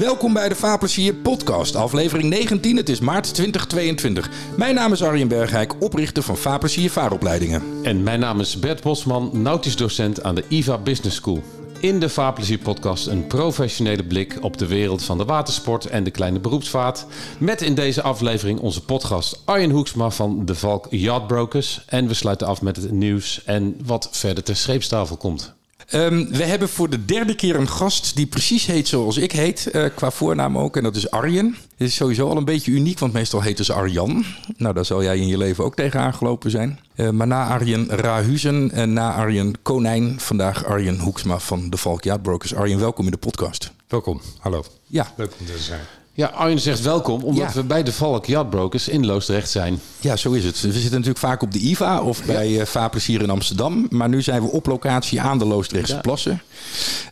Welkom bij de Vaarplezier podcast, aflevering 19. Het is maart 2022. Mijn naam is Arjen Bergijk, oprichter van Vaarplezier Vaaropleidingen. En mijn naam is Bert Bosman, nautisch docent aan de IVA Business School. In de Vaarplezier podcast een professionele blik op de wereld van de watersport en de kleine beroepsvaart. Met in deze aflevering onze podcast Arjen Hoeksma van de Valk Yacht Brokers. En we sluiten af met het nieuws en wat verder ter scheepstafel komt. Um, we hebben voor de derde keer een gast die precies heet zoals ik heet, uh, qua voornaam ook. En dat is Arjen. Dit is sowieso al een beetje uniek, want meestal heet ze Arjan. Nou, daar zal jij in je leven ook tegenaan gelopen zijn. Uh, maar na Arjen Rahuzen en na Arjen Konijn, vandaag Arjen Hoeksma van de Valk Brokers. Arjen, welkom in de podcast. Welkom, hallo. Ja. Leuk om te zijn. Ja, Arjen zegt welkom, omdat ja. we bij de Valk Yachtbrokers in Loosdrecht zijn. Ja, zo is het. We zitten natuurlijk vaak op de IVA of bij ja. uh, Vaarplezier in Amsterdam. Maar nu zijn we op locatie aan de Loosdrechtse ja. plassen.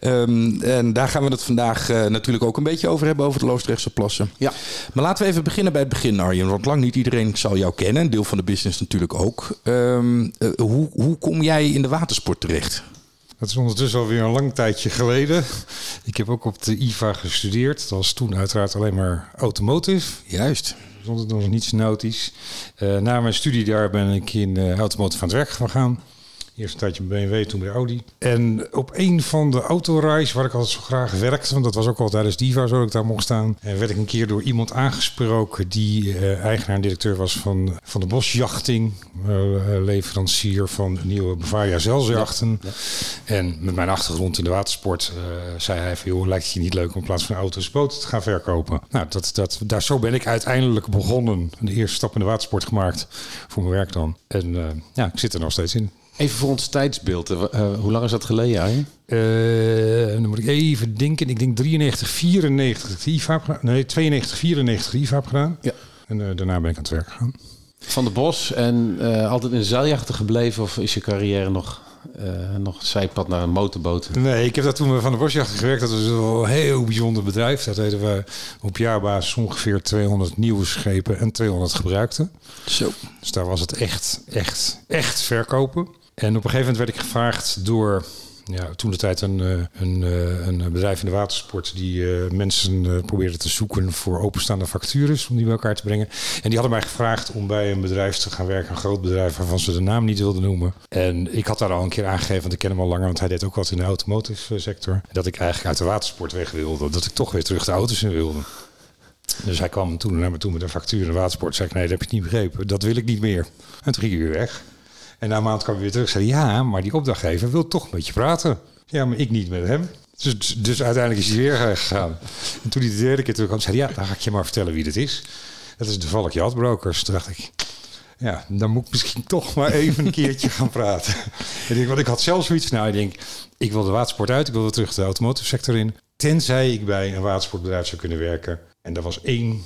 Um, en daar gaan we het vandaag uh, natuurlijk ook een beetje over hebben, over de Loosdrechtse plassen. Ja. Maar laten we even beginnen bij het begin, Arjen. Want lang niet iedereen zal jou kennen. Een deel van de business natuurlijk ook. Um, uh, hoe, hoe kom jij in de watersport terecht? Dat is ondertussen alweer een lang tijdje geleden. Ik heb ook op de IVA gestudeerd. Dat was toen uiteraard alleen maar automotive. Juist. Zonder nog niets nautisch. Uh, na mijn studie daar ben ik in uh, automotive aan het werk gegaan. Eerst een tijdje bij BMW, toen bij Audi. En op een van de autoreis waar ik altijd zo graag werkte, want dat was ook al tijdens Diva zo dat ik daar mocht staan, en werd ik een keer door iemand aangesproken die uh, eigenaar en directeur was van, van de Bosjachting, uh, leverancier van nieuwe Bavaria zeiljachten. Ja, ja. En met mijn achtergrond in de watersport uh, zei hij van, joh, lijkt het je niet leuk om in plaats van auto's boten te gaan verkopen? Nou, dat, dat, daar, zo ben ik uiteindelijk begonnen. De eerste stap in de watersport gemaakt voor mijn werk dan. En ja, ik zit er nog steeds in. Even voor ons tijdsbeeld. Uh, hoe lang is dat geleden, Arjen? Uh, dan moet ik even denken. Ik denk 93, 94 de IVA heb gedaan. Nee, 92, 94 de IVA heb gedaan. Ja. En uh, daarna ben ik aan het werk gegaan. Van de Bos en uh, altijd in zeiljachten gebleven? Of is je carrière nog, nog zijpad naar een motorboot? Nee, ik heb dat toen we van de Bosjachten gewerkt. Dat was wel een heel bijzonder bedrijf. Dat deden we op jaarbasis ongeveer 200 nieuwe schepen en 200 gebruikte. Zo. Dus daar was het echt, echt, echt verkopen. En op een gegeven moment werd ik gevraagd door ja, toen de tijd een, een, een bedrijf in de watersport die uh, mensen probeerde te zoeken voor openstaande factures om die bij elkaar te brengen. En die hadden mij gevraagd om bij een bedrijf te gaan werken, een groot bedrijf waarvan ze de naam niet wilden noemen. En ik had daar al een keer aangegeven, want ik ken hem al langer, want hij deed ook wat in de automotive sector. Dat ik eigenlijk uit de watersport weg wilde, dat ik toch weer terug de auto's in wilde. Dus hij kwam toen naar me toe met een factuur in de watersport. Zei ik, nee, dat heb je niet begrepen. Dat wil ik niet meer. En toen ging hij weg. En na een maand kwam hij weer terug en zei: Ja, maar die opdrachtgever wil toch met je praten. Ja, maar ik niet met hem. Dus, dus uiteindelijk is hij weer gegaan. En toen hij de derde keer terugkwam, zei hij: Ja, dan ga ik je maar vertellen wie dit is. Dat is de Valk Brokers. Toen dacht ik: Ja, dan moet ik misschien toch maar even een keertje gaan praten. En ik, want ik had zelf zoiets. Nou, ik denk: Ik wil de watersport uit, ik wil weer terug de automotive sector in. Tenzij ik bij een watersportbedrijf zou kunnen werken. En dat was één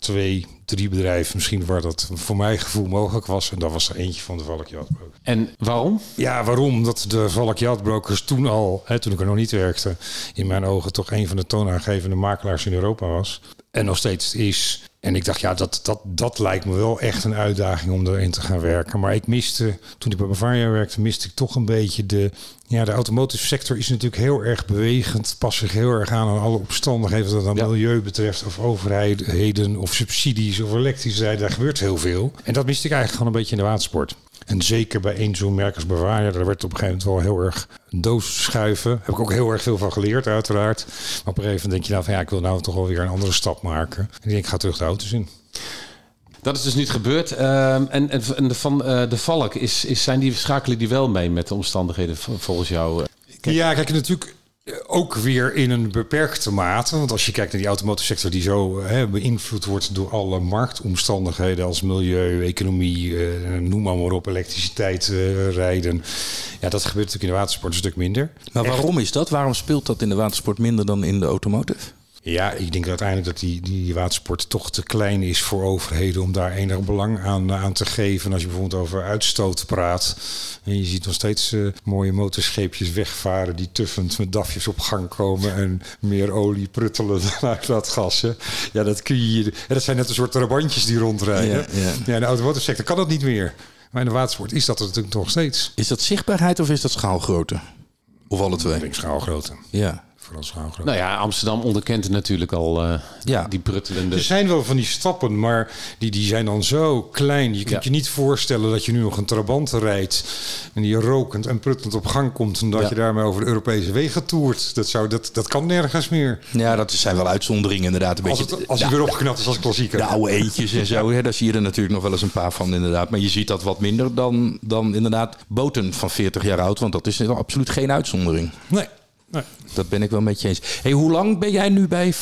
twee, drie bedrijven misschien waar dat voor mijn gevoel mogelijk was. En dat was er eentje van de Valk Yachtbrokers. En waarom? Ja, waarom? Omdat de Valk Yachtbrokers toen al, hè, toen ik er nog niet werkte, in mijn ogen toch een van de toonaangevende makelaars in Europa was. En nog steeds is. En ik dacht, ja, dat, dat, dat lijkt me wel echt een uitdaging om erin te gaan werken. Maar ik miste, toen ik bij Bavaria werkte, miste ik toch een beetje de... Ja, de automotive sector is natuurlijk heel erg bewegend. Past zich heel erg aan aan alle omstandigheden. Wat dat dan ja. milieu betreft, of overheden, of subsidies, of elektriciteit. Daar gebeurt heel veel. En dat miste ik eigenlijk gewoon een beetje in de watersport. En zeker bij één zo'n merk als Bavaria, daar werd op een gegeven moment wel heel erg doos schuiven. Heb ik ook heel erg veel van geleerd, uiteraard. Maar op een gegeven moment denk je nou van ja, ik wil nou toch wel weer een andere stap maken. En ik denk, ik ga terug de auto's in. Dat is dus niet gebeurd. Uh, en, en, en de, van uh, de Valk, is, is, zijn die, schakelen die wel mee met de omstandigheden volgens jou? Kijk. Ja, kijk, natuurlijk ook weer in een beperkte mate. Want als je kijkt naar die automotive sector die zo hè, beïnvloed wordt door alle marktomstandigheden als milieu, economie, uh, noem maar, maar op, elektriciteit, uh, rijden. Ja, dat gebeurt natuurlijk in de watersport een stuk minder. Maar waarom is dat? Waarom speelt dat in de watersport minder dan in de automotive? Ja, ik denk uiteindelijk dat die, die watersport toch te klein is voor overheden om daar enig belang aan, aan te geven. Als je bijvoorbeeld over uitstoot praat. En je ziet nog steeds uh, mooie motorscheepjes wegvaren die tuffend met dafjes op gang komen en meer olie pruttelen dan uit dat gas. Hè. Ja, dat kun je. Dat zijn net een soort trabantjes die rondrijden. Ja, ja. ja, in de automotive sector kan dat niet meer. Maar in de watersport is dat er natuurlijk nog steeds. Is dat zichtbaarheid of is dat schaalgrootte? Of alle twee? Ik denk schaalgrootte. Ja. Nou ja, Amsterdam onderkent het natuurlijk al eh, Ja. die pruttelende... Er zijn wel van die stappen, maar die, die zijn dan zo klein. Je kunt Ja. je niet voorstellen dat je nu nog een trabant rijdt... en die rokend en pruttelend op gang komt... en dat Ja. je daarmee over de Europese wegen toert. Dat, zou, dat, dat kan nergens meer. Ja, dat zijn wel uitzonderingen inderdaad. Een Als, beetje, het, als hij weer opgeknapt is als klassieker. de oude eentjes en zo, hè, daar zie je er natuurlijk nog wel eens een paar van inderdaad. Maar je ziet dat wat minder dan, dan inderdaad boten van 40 jaar oud. Want dat is absoluut geen uitzondering. Nee. Nee. Dat ben ik wel met je eens. Hey, hoe lang ben jij nu bij eh,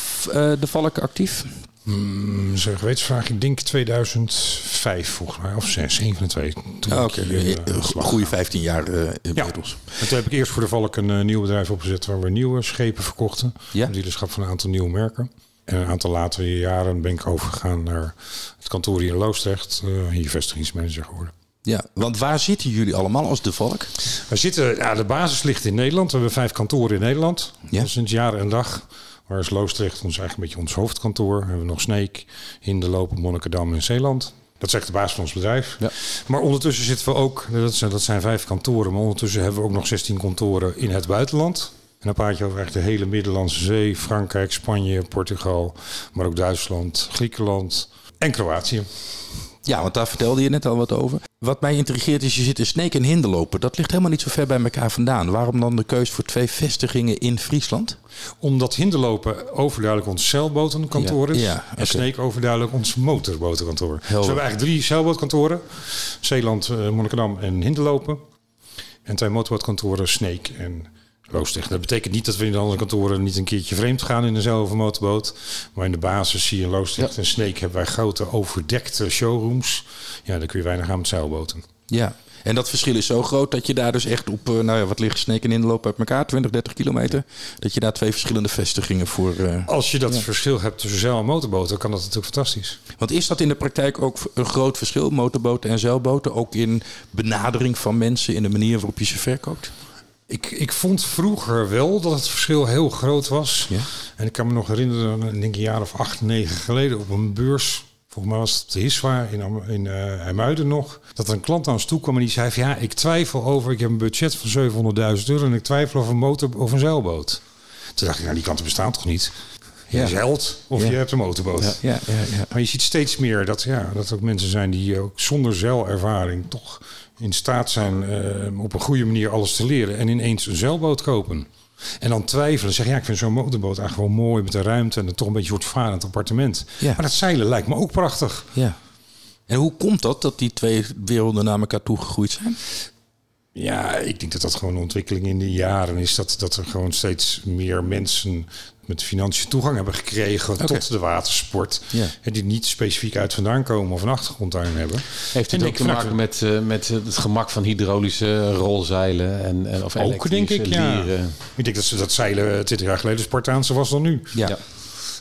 De Valk actief? Mm, Zo'n gewetensvraag, ik denk 2005 volgens mij. Of 6, 7 en 2. Toen Ah, Oké, eh, eh, goede 15 jaar eh Ja. inmiddels. En toen heb ik eerst voor de Valk een eh, nieuw bedrijf opgezet waar we nieuwe schepen verkochten. Ja. Een dealerschap van een aantal nieuwe merken. En een aantal latere jaren ben ik overgegaan naar het kantoor hier in Loosdrecht. eh, hier vestigingsmanager geworden. Ja, want waar zitten jullie allemaal als De Valk? We zitten, ja, de basis ligt in Nederland. We hebben vijf kantoren in Nederland. Ja. Sinds jaren en dag. Waar is Loosdrecht ons eigenlijk een beetje ons hoofdkantoor. We hebben nog Sneek, Hinderlopen, Monnikendam en Zeeland. Dat echt de basis van ons bedrijf. Ja. Maar ondertussen zitten we ook, dat zijn, dat zijn vijf kantoren, maar ondertussen hebben we ook nog 16 kantoren in het buitenland. En dan praat je over echt de hele Middellandse Zee, Frankrijk, Spanje, Portugal, maar ook Duitsland, Griekenland en Kroatië. Ja, want daar vertelde je net al wat over. Wat mij intrigeert is, je zit in Sneek en Hinderlopen. Dat ligt helemaal niet zo ver bij elkaar vandaan. Waarom dan de keus voor twee vestigingen in Friesland? Omdat Hinderlopen overduidelijk ons zeilbotenkantoor is. Ja, ja, En. Sneek overduidelijk ons motorbotenkantoor. Dus we hebben eigenlijk drie zeilbootkantoren. Zeeland, eh, Monnikendam en Hinderlopen. En twee motorbootkantoren, Sneek en Loosdrecht. Dat betekent niet dat we in de andere kantoren niet een keertje vreemd gaan in dezelfde motorboot. Maar in de basis zie je in Loosdrecht en Sneek hebben wij grote overdekte showrooms. Ja, daar kun je weinig aan met zeilboten. Ja. En dat verschil is zo groot dat je daar dus echt op, eh, nou ja, wat ligt Sneek en Hinderlopen uit elkaar? 20, 30 kilometer. Dat je daar twee verschillende vestigingen voor... eh, Als je dat verschil hebt tussen zeil- en motorboten, kan dat natuurlijk fantastisch. Want is dat in de praktijk ook een groot verschil, motorboten en zeilboten? Ook in benadering van mensen, in de manier waarop je ze verkoopt? Ik, ik vond vroeger wel dat het verschil heel groot was. Ja. En ik kan me nog herinneren, ik denk een jaar of acht, negen geleden op een beurs. Volgens mij was het de Hiswa in, in eh IJmuiden nog. Dat er een klant aan ons toe kwam en die zei van ja, ik twijfel over, ik heb een budget van 700.000 euro en ik twijfel over een motor of een zeilboot. Toen dacht ik, nou die kanten bestaan toch niet? Je Ja. zeilt of Ja. je hebt een motorboot. Ja, ja, ja. Maar je ziet steeds meer dat, ja, dat er ook mensen zijn die ook zonder zeilervaring toch in staat zijn eh, op een goede manier alles te leren en ineens een zeilboot kopen. En dan twijfelen, zeggen ja, ik vind zo'n motorboot eigenlijk wel mooi met de ruimte en een toch een beetje voortvarend appartement. Ja. Maar dat zeilen lijkt me ook prachtig. ja. En hoe komt dat, dat die twee werelden naar elkaar toegegroeid zijn? Ja, ik denk dat dat gewoon een ontwikkeling in de jaren is. Dat, dat er gewoon steeds meer mensen met financiën toegang hebben gekregen tot de watersport. Ja. En die niet specifiek uit vandaan komen of een achtergrond daarin hebben. Heeft het ook te maken met, eh, met het gemak van hydraulische rolzeilen en, en of Ook denk ik, ja. lieren? Ik denk dat ze dat zeilen 20 jaar geleden Spartaanse was dan nu. Ja. Ja.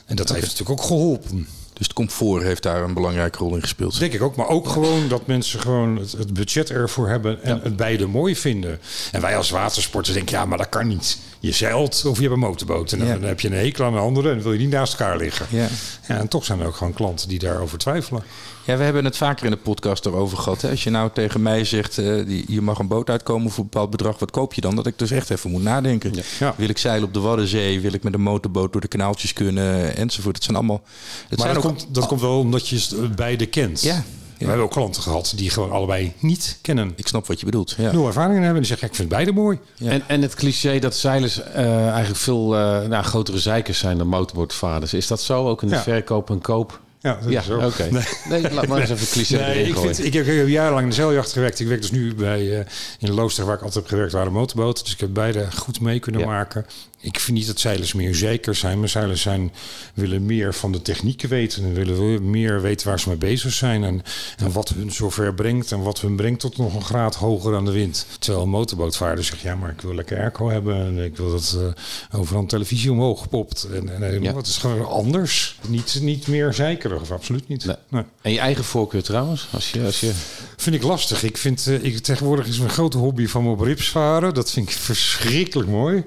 En dat heeft natuurlijk ook geholpen. Dus het comfort heeft daar een belangrijke rol in gespeeld. Denk ik ook. Maar ook gewoon dat mensen gewoon het, het budget ervoor hebben en het beide mooi vinden. En wij als watersporters denken, ja, maar dat kan niet. Je zeilt of je hebt een motorboot. En dan, Ja. dan heb je een hekel aan de andere en dan wil je niet naast elkaar liggen. Ja. Ja, en toch zijn er ook gewoon klanten die daarover twijfelen. Ja, we hebben het vaker in de podcast erover gehad. Hè? Als je nou tegen mij zegt, die, je mag een boot uitkomen voor een bepaald bedrag, wat koop je dan? Dat ik dus echt even moet nadenken. Wil ik zeilen op de Waddenzee? Wil ik met een motorboot door de kanaaltjes kunnen? Enzovoort. Het zijn allemaal... Het Maar zijn ook, komt, dat komt wel omdat je het beide kent. Ja, We hebben ook klanten gehad die gewoon allebei niet kennen. ik snap wat je bedoelt. Ja. Nul ervaring in hebben. En die zeggen, ik vind beide mooi. Ja. En, en het cliché dat zeilers eh, eigenlijk veel eh, nou, grotere zeikers zijn dan motorboordvaders. Is dat zo ook in de Ja. verkoop en koop? Ja, dat Ja, is zo. oké. Nee. Nee. laat maar eens even cliché Nee, erin ik, vind, ik, heb, ik heb jarenlang in de zeiljacht gewerkt. Ik werk dus nu bij, eh, in Loosdrecht, waar ik altijd heb gewerkt, waren motorboten. Dus ik heb beide goed mee kunnen Ja. maken. Ik vind niet dat zeilers meer zeker zijn. Maar zeilers zijn, willen meer van de technieken weten. En willen meer weten waar ze mee bezig zijn. En, en wat hun zover brengt. En wat hun brengt tot nog een graad hoger aan de wind. Terwijl een motorbootvaarder zegt, ja, maar ik wil lekker airco hebben. En ik wil dat eh, overal een televisie omhoog popt. En, en, en Ja. het is gewoon anders. Niet, niet meer zeikerig, of absoluut niet. Nee. Nee. En je eigen voorkeur trouwens? Als je, als je... Vind ik lastig. Ik vind eh, ik, tegenwoordig is mijn grote hobby van me op rips varen. Dat vind ik verschrikkelijk mooi.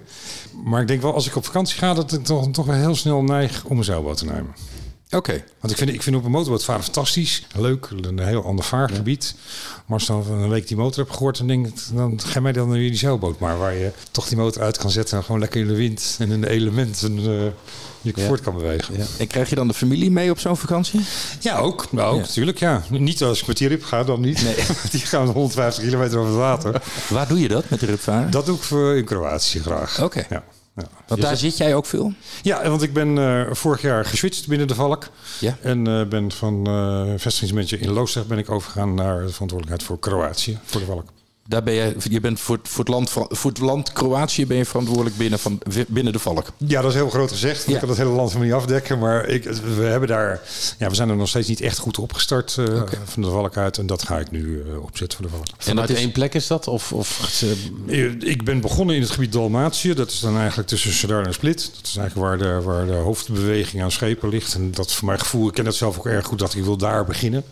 Maar ik denk wel als ik op vakantie ga, dat ik toch, toch wel heel snel neig om een zeilboot te nemen. Oké. Want ik vind, ik vind op een motorboot varen fantastisch. Leuk, een heel ander vaargebied. Maar als dan een week die motor heb gehoord, dan denk ik, dan ga mij dan naar die zeilboot maar. Waar je toch die motor uit kan zetten en gewoon lekker in de wind en in de elementen uh, je Ja. voort kan bewegen. Ja, En krijg je dan de familie mee op zo'n vakantie? ook. Nou, ook Ja. natuurlijk, ja. Niet als ik met die rip ga, dan niet. Nee. die gaan 150 kilometer over het water. Waar doe je dat met de? Dat doe ik voor in Kroatië graag. Oké. Ja. Ja. Want daar zit jij ook veel? ja, want ik ben eh, vorig jaar geswitcht binnen de Valk. Ja. En eh, ben van eh vestigingsmanager in Loosdrecht ben ik overgegaan naar de verantwoordelijkheid voor Kroatië, voor de Valk. Daar ben je, je bent voor, het- voor, het land, voor het land Kroatië ben je verantwoordelijk binnen, van, binnen de valk. Ja, dat is heel groot gezegd. Ja. Ik kan het hele land van niet afdekken. Maar ik, we hebben daar. Ja, we zijn er nog steeds niet echt goed opgestart eh, van de valk uit. En dat ga ik nu eh, opzetten voor de valk. Vanuit is- één plek is dat? Of, of Eh, Ik ben begonnen in het gebied Dalmatië. Dat is dan eigenlijk tussen Sadar en Split. Dat is eigenlijk waar de, waar de hoofdbeweging aan schepen ligt. En dat is voor mijn gevoel, ik ken dat zelf ook erg goed, dat ik wil daar beginnen.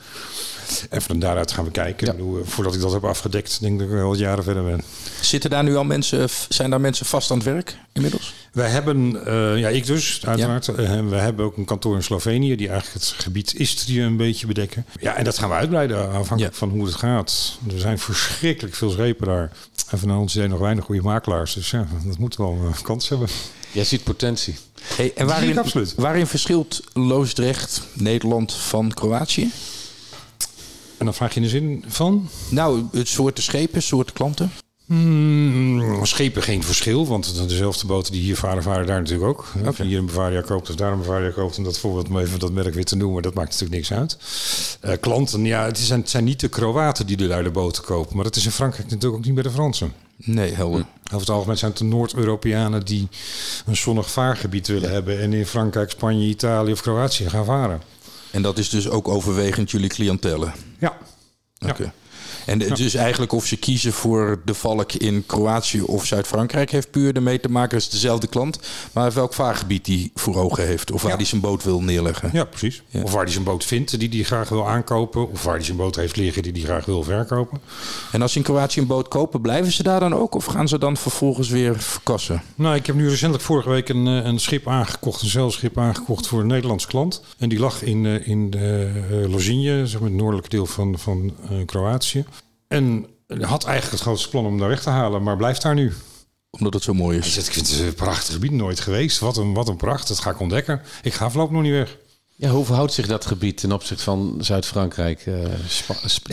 En van daaruit gaan we kijken. Ja. Eh, voordat ik dat heb afgedekt, denk ik dat ik wel wat jaren verder ben. Zitten daar nu al mensen, zijn daar mensen vast aan het werk inmiddels? Wij hebben, eh, ja, ik dus, uiteraard. Eh, we hebben ook een kantoor in Slovenië die eigenlijk het gebied Istrië een beetje bedekken. Ja, en dat gaan we uitbreiden afhankelijk Ja. van hoe het gaat. Er zijn verschrikkelijk veel schepen daar. En van ons zijn nog weinig goede makelaars. Dus ja, dat moet wel een kans hebben. jij ziet potentie. Hey, en zie ik waarin, absoluut. waarin verschilt Loosdrecht, Nederland van Kroatië? En dan vraag je in de zin van? Nou, het soorten schepen, soorten klanten. Hmm, schepen geen verschil, want dezelfde boten die hier varen, varen daar natuurlijk ook. Of je hier een Bavaria koopt of daar een Bavaria koopt, om dat voorbeeld om even dat merk weer te noemen, dat maakt natuurlijk niks uit. Eh, klanten, ja, het zijn, het zijn niet de Kroaten die de boten kopen, maar dat is in Frankrijk natuurlijk ook niet bij de Fransen. Nee, helder. Over het algemeen zijn het de Noord-Europeanen die een zonnig vaargebied willen hebben en in Frankrijk, Spanje, Italië of Kroatië gaan varen. En dat is dus ook overwegend jullie cliëntelen. Ja. Ja. Oké. En de- dus eigenlijk of ze kiezen voor de valk in Kroatië of Zuid-Frankrijk heeft puur ermee te maken. Het is dezelfde klant, maar welk vaargebied die voor ogen heeft. Of waar Ja. hij zijn boot wil neerleggen. Ja, precies. Ja. Of waar hij zijn boot vindt die hij graag wil aankopen. Of waar hij zijn boot heeft liggen die hij graag wil verkopen. En als ze in Kroatië een boot kopen, blijven ze daar dan ook? Of gaan ze dan vervolgens weer verkassen? Nou, ik heb nu recentelijk vorige week een, eh, een schip aangekocht, een zeilschip aangekocht voor een Nederlands klant. En die lag in, eh, in de eh, Lozinje, zeg maar het noordelijke deel van, van Kroatië. En had eigenlijk het grootste plan om daar weg te halen, maar blijft daar nu. Omdat het zo mooi is. zegt, ik vind het een prachtig gebied, nooit geweest. Wat een, wat een pracht, dat ga ik ontdekken. Ik ga voorlopig nog niet weg. Ja, hoe verhoudt zich dat gebied ten opzichte van Zuid-Frankrijk? eh,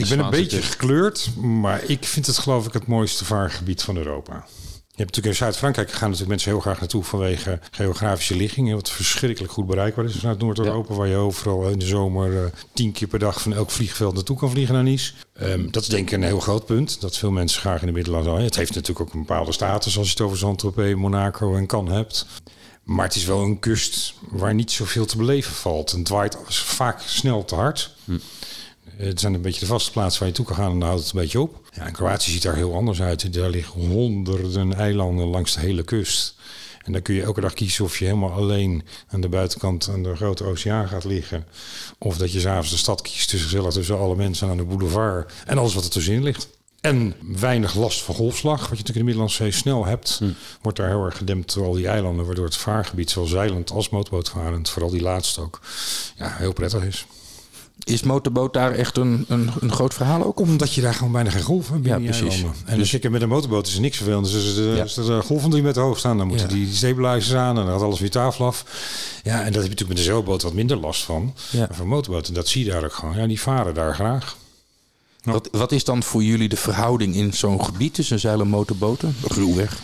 Ik ben een beetje gekleurd, maar ik vind het geloof ik het mooiste vaargebied van Europa. Je hebt natuurlijk in Zuid-Frankrijk gaan natuurlijk mensen heel graag naartoe vanwege geografische ligging. Wat verschrikkelijk goed bereikbaar is vanuit Noord-Europa. Waar je overal in de zomer eh, tien keer per dag van elk vliegveld naartoe kan vliegen naar Nice. Ehm, dat is denk ik een heel groot punt. Dat veel mensen graag in de Middellandse Het heeft natuurlijk ook een bepaalde status als je het over Saint-Tropez, Monaco en Cannes hebt. Maar het is wel een kust waar niet zoveel te beleven valt. En het waait vaak snel te hard. Het zijn een beetje de vaste plaatsen waar je toe kan gaan en dan houdt het een beetje op. Ja, en Kroatië ziet daar heel anders uit. Daar liggen honderden eilanden langs de hele kust. En dan kun je elke dag kiezen of je helemaal alleen aan de buitenkant aan de grote oceaan gaat liggen. Of dat je s'avonds de stad kiest tussen, gezellig tussen alle mensen aan de boulevard. En alles wat er tussenin ligt. En weinig last van golfslag, wat je natuurlijk in de Middellandse Zee snel hebt, wordt daar heel erg gedempt door al die eilanden, waardoor het vaargebied, zowel zeilend als motorbootvarend, vooral die laatste ook, ja, heel prettig is. Is motorboot daar echt een, een, een groot verhaal ook? Omdat je daar gewoon bijna geen golven hebt binnen Ja, precies. En dus ik met een motorboot is er niks vervelend. Dus als er, Ja. als er een golven die met de hoog staan, dan moeten Ja. die stabilizers aan en dan gaat alles weer tafel af. Ja, en dat heb je natuurlijk met de zeilboot wat minder last van. Ja. Maar van motorboten, dat zie je daar ook gewoon. Ja, die varen daar graag. Wat, wat is dan voor jullie de verhouding in zo'n gebied tussen zeil- en motorboten? Ruwweg.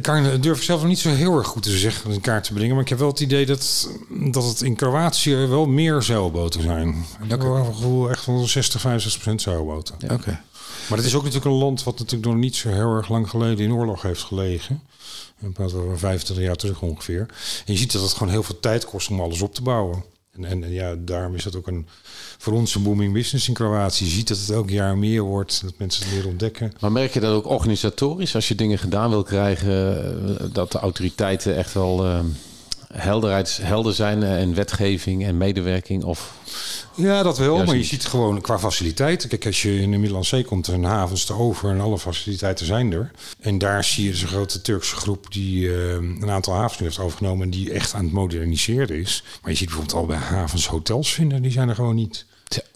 Kan, dat durf ik zelf nog niet zo heel erg goed te zeggen, in kaart te brengen. Maar ik heb wel het idee dat, dat het in Kroatië wel meer zeilboten zijn. Ik heb wel een gevoel echt van 60, 65 procent zeilboten. Oké. Maar het is ook natuurlijk een land wat natuurlijk nog niet zo heel erg lang geleden in oorlog heeft gelegen. En praten we over 25 jaar terug ongeveer. En je ziet dat het gewoon heel veel tijd kost om alles op te bouwen. En, en, ja, daarom is dat ook een, voor ons een booming business in Kroatië. Je ziet dat het elk jaar meer wordt, dat mensen het meer ontdekken. Maar merk je dat ook organisatorisch, als je dingen gedaan wil krijgen, eh, dat de autoriteiten echt wel eh, helderheid, helder zijn eh, en wetgeving en medewerking? Of Ja, dat wel. Maar je ziet gewoon qua faciliteiten. Kijk, als je in de Middellandse Zee komt, zijn havens te over en alle faciliteiten zijn er. En daar zie je dus een grote Turkse groep die eh, een aantal havens nu heeft overgenomen en die echt aan het moderniseren is. Maar je ziet bijvoorbeeld al bij havens hotels vinden, die zijn er gewoon niet.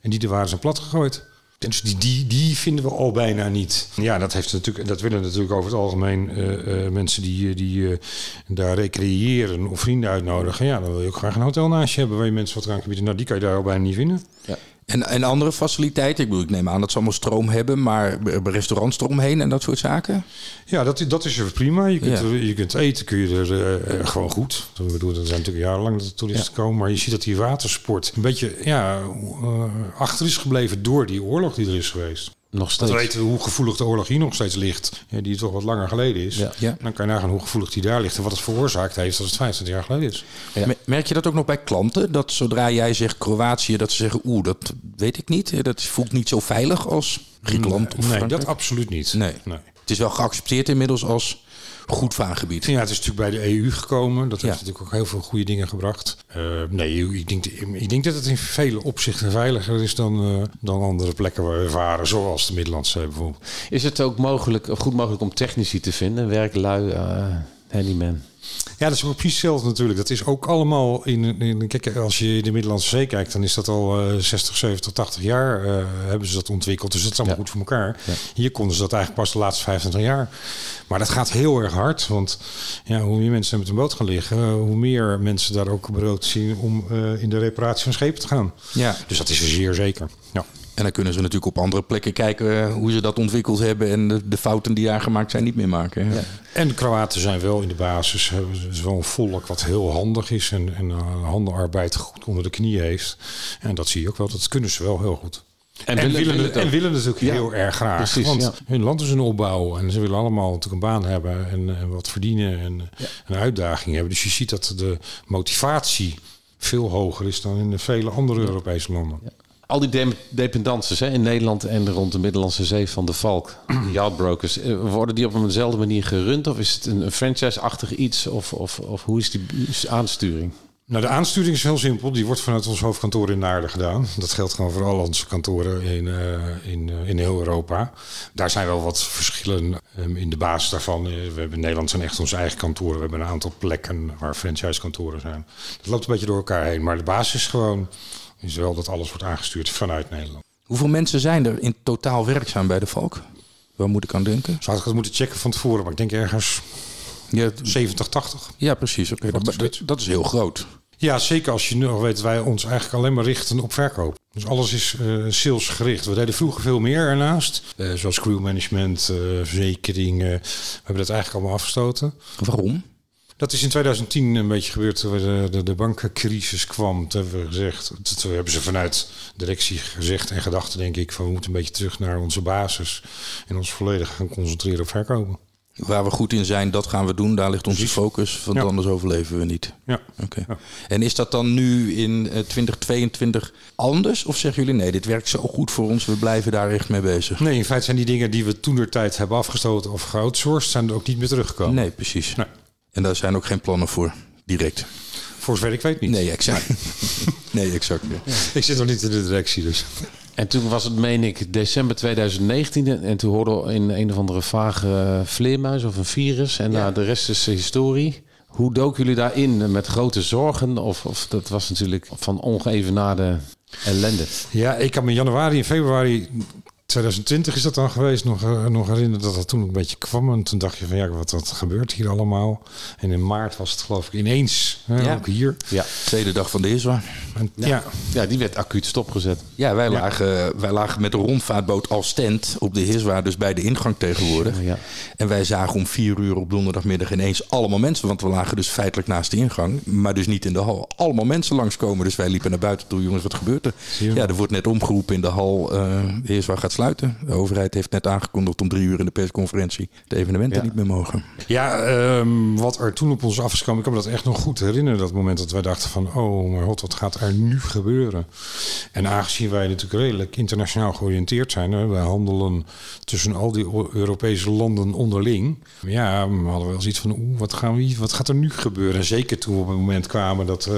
En die er waren ze plat gegooid. Dus die, die, die vinden we al bijna niet. Ja, dat, heeft natuurlijk, dat willen natuurlijk over het algemeen eh, eh, mensen die, die eh, daar recreëren of vrienden uitnodigen. Ja, dan wil je ook graag een hotel naast je hebben waar je mensen wat kan bieden. Nou, die kan je daar al bijna niet vinden. En, en andere faciliteiten? Ik bedoel, ik neem aan dat ze allemaal stroom hebben, maar restaurants eromheen en dat soort zaken? Ja, dat, dat is prima. Je kunt, Ja. er- je kunt eten, kun je er eh, eh, gewoon goed. Ik bedoel, er zijn natuurlijk jarenlang dat de toeristen komen. Maar je ziet dat die watersport een beetje ja, eh, achter is gebleven door die oorlog die er is geweest. Nog Dat steeds. we weten hoe gevoelig de oorlog hier nog steeds ligt. Ja, die toch wat langer geleden is. Ja. Ja. Dan kan je nagaan hoe gevoelig die daar ligt. En wat het veroorzaakt heeft als het 25 jaar geleden is. Ja. Merk je dat ook nog bij klanten? Dat zodra jij zegt Kroatië, dat ze zeggen, oeh, dat weet ik niet. Dat voelt niet zo veilig als Griekenland of Nee, Frankrijk. dat absoluut niet. Nee. nee. Het is wel geaccepteerd inmiddels als goed vaargebied. Ja, het is natuurlijk bij de EU gekomen. Dat heeft Ja. natuurlijk ook heel veel goede dingen gebracht. Eh, nee, ik denk, ik denk dat het in vele opzichten veiliger is dan, eh, dan andere plekken waar we varen. Zoals de Middellandse Zee bijvoorbeeld. Is het ook mogelijk, of goed mogelijk om technici te vinden? Werklui, eh handyman. Ja, dat is ook precies hetzelfde natuurlijk. Dat is ook allemaal in, in kijk, als je in de Middellandse Zee kijkt, dan is dat al eh, 60, 70, 80 jaar eh, hebben ze dat ontwikkeld. Dus dat is allemaal Ja. goed voor elkaar. Ja. Hier konden ze dat eigenlijk pas de laatste 25 jaar. Maar dat gaat heel erg hard. Want ja, hoe meer mensen met een boot gaan liggen, hoe meer mensen daar ook brood zien om eh, in de reparatie van schepen te gaan. Ja. Dus dat is er zeer zeker. Ja. En dan kunnen ze natuurlijk op andere plekken kijken eh, hoe ze dat ontwikkeld hebben en de, de fouten die daar gemaakt zijn niet meer maken. hè. Ja. En de Kroaten zijn wel in de basis hebben ze is wel een volk wat heel handig is en, en eh, handenarbeid goed onder de knie heeft. En dat zie je ook wel. Dat kunnen ze wel heel goed. En, willen, willen het en ook. willen natuurlijk Ja, heel erg graag. precies, want ja. hun land is een opbouw en ze willen allemaal natuurlijk een baan hebben en, en wat verdienen en eh, een uitdaging hebben. Dus je ziet dat de motivatie veel hoger is dan in de vele andere Europese landen. Al die de- dependances hè, in Nederland en rond de Middellandse Zee van de Valk, die yachtbrokers, eh, worden die op eenzelfde manier gerund? Of is het een, een franchise-achtig iets? Of, of, of hoe is die aansturing? Nou, de aansturing is heel simpel. Die wordt vanuit ons hoofdkantoor in Naarden gedaan. Dat geldt gewoon voor al onze kantoren in, eh, in, eh, in heel Europa. Daar zijn wel wat verschillen ehm, in de basis daarvan. We hebben in Nederland zijn echt onze eigen kantoren. We hebben een aantal plekken waar franchise-kantoren zijn. Dat loopt een beetje door elkaar heen. Maar de basis is gewoon is wel dat alles wordt aangestuurd vanuit Nederland. Hoeveel mensen zijn er in totaal werkzaam bij de Valk? Waar moet ik aan denken? Zou ik het moeten checken van tevoren, maar ik denk ergens Ja, het- 70, 80. ja precies. Oké, dat, is dat, is heel groot. Ja, zeker als je nu al weet dat wij ons eigenlijk alleen maar richten op verkoop. Dus alles is eh salesgericht. We deden vroeger veel meer ernaast. Eh, zoals crewmanagement, eh verzekering. eh, we hebben dat eigenlijk allemaal afgestoten. Waarom? Dat is in 2010 een beetje gebeurd toen de, de, de bankencrisis kwam. Toen hebben we gezegd, toen hebben ze vanuit directie gezegd en gedacht, denk ik, van we moeten een beetje terug naar onze basis. En ons volledig gaan concentreren op verkopen. Waar we goed in zijn, dat gaan we doen. Daar ligt onze focus, want Ja. anders overleven we niet. Ja. Oké. Ja. En is dat dan nu in eh, 2022 anders? Of zeggen jullie nee, dit werkt zo goed voor ons, we blijven daar echt mee bezig? Nee, in feite zijn die dingen die we toen de tijd hebben afgestoten of geoutsourced, zijn er ook niet meer teruggekomen. Nee, precies. Nee. En daar zijn ook geen plannen voor, direct. Voor zover ik weet niet. Nee, exact. nee, exact. ja. Ik zit nog niet in de directie, dus. En toen was het, meen ik, december 2019. En en toen hoorden we in een of andere vage vleermuis of een virus. En nou, de rest is historie. Hoe doken jullie daarin? Met grote zorgen? Of, of dat was natuurlijk van ongeëvenaarde ellende. Ja, ik kan me in januari en februari 2020 is dat dan geweest, nog, eh, nog herinneren dat dat toen een beetje kwam. En toen dacht je van ja, wat, wat gebeurt hier allemaal? En in maart was het geloof ik ineens, hè, Ja. ook hier. Ja. Tweede dag van de Iswa. En, ja. ja, die werd acuut stopgezet. Ja, wij lagen, wij lagen met de rondvaartboot als tent op de Hiswa, dus bij de ingang tegenwoordig. Ja. En wij zagen om vier uur op donderdagmiddag ineens allemaal mensen. Want we lagen dus feitelijk naast de ingang, maar dus niet in de hal. Allemaal mensen langskomen. Dus wij liepen naar buiten toe. Jongens, wat gebeurt er? Ja, er wordt net omgeroepen in de hal. eh de Hiswa gaat sluiten. De overheid heeft net aangekondigd om drie uur in de persconferentie de evenementen Ja. niet meer mogen. Ja, ehm, wat er toen op ons af is gekomen, ik kan me dat echt nog goed herinneren. Dat moment dat wij dachten van, oh god, wat gaat er nu gebeuren? En aangezien wij natuurlijk redelijk internationaal georiënteerd zijn, hè, wij handelen tussen al die Europese landen onderling. Ja, we hadden wel zoiets van, oeh, wat, gaan we, wat gaat er nu gebeuren? En zeker toen we op het moment kwamen dat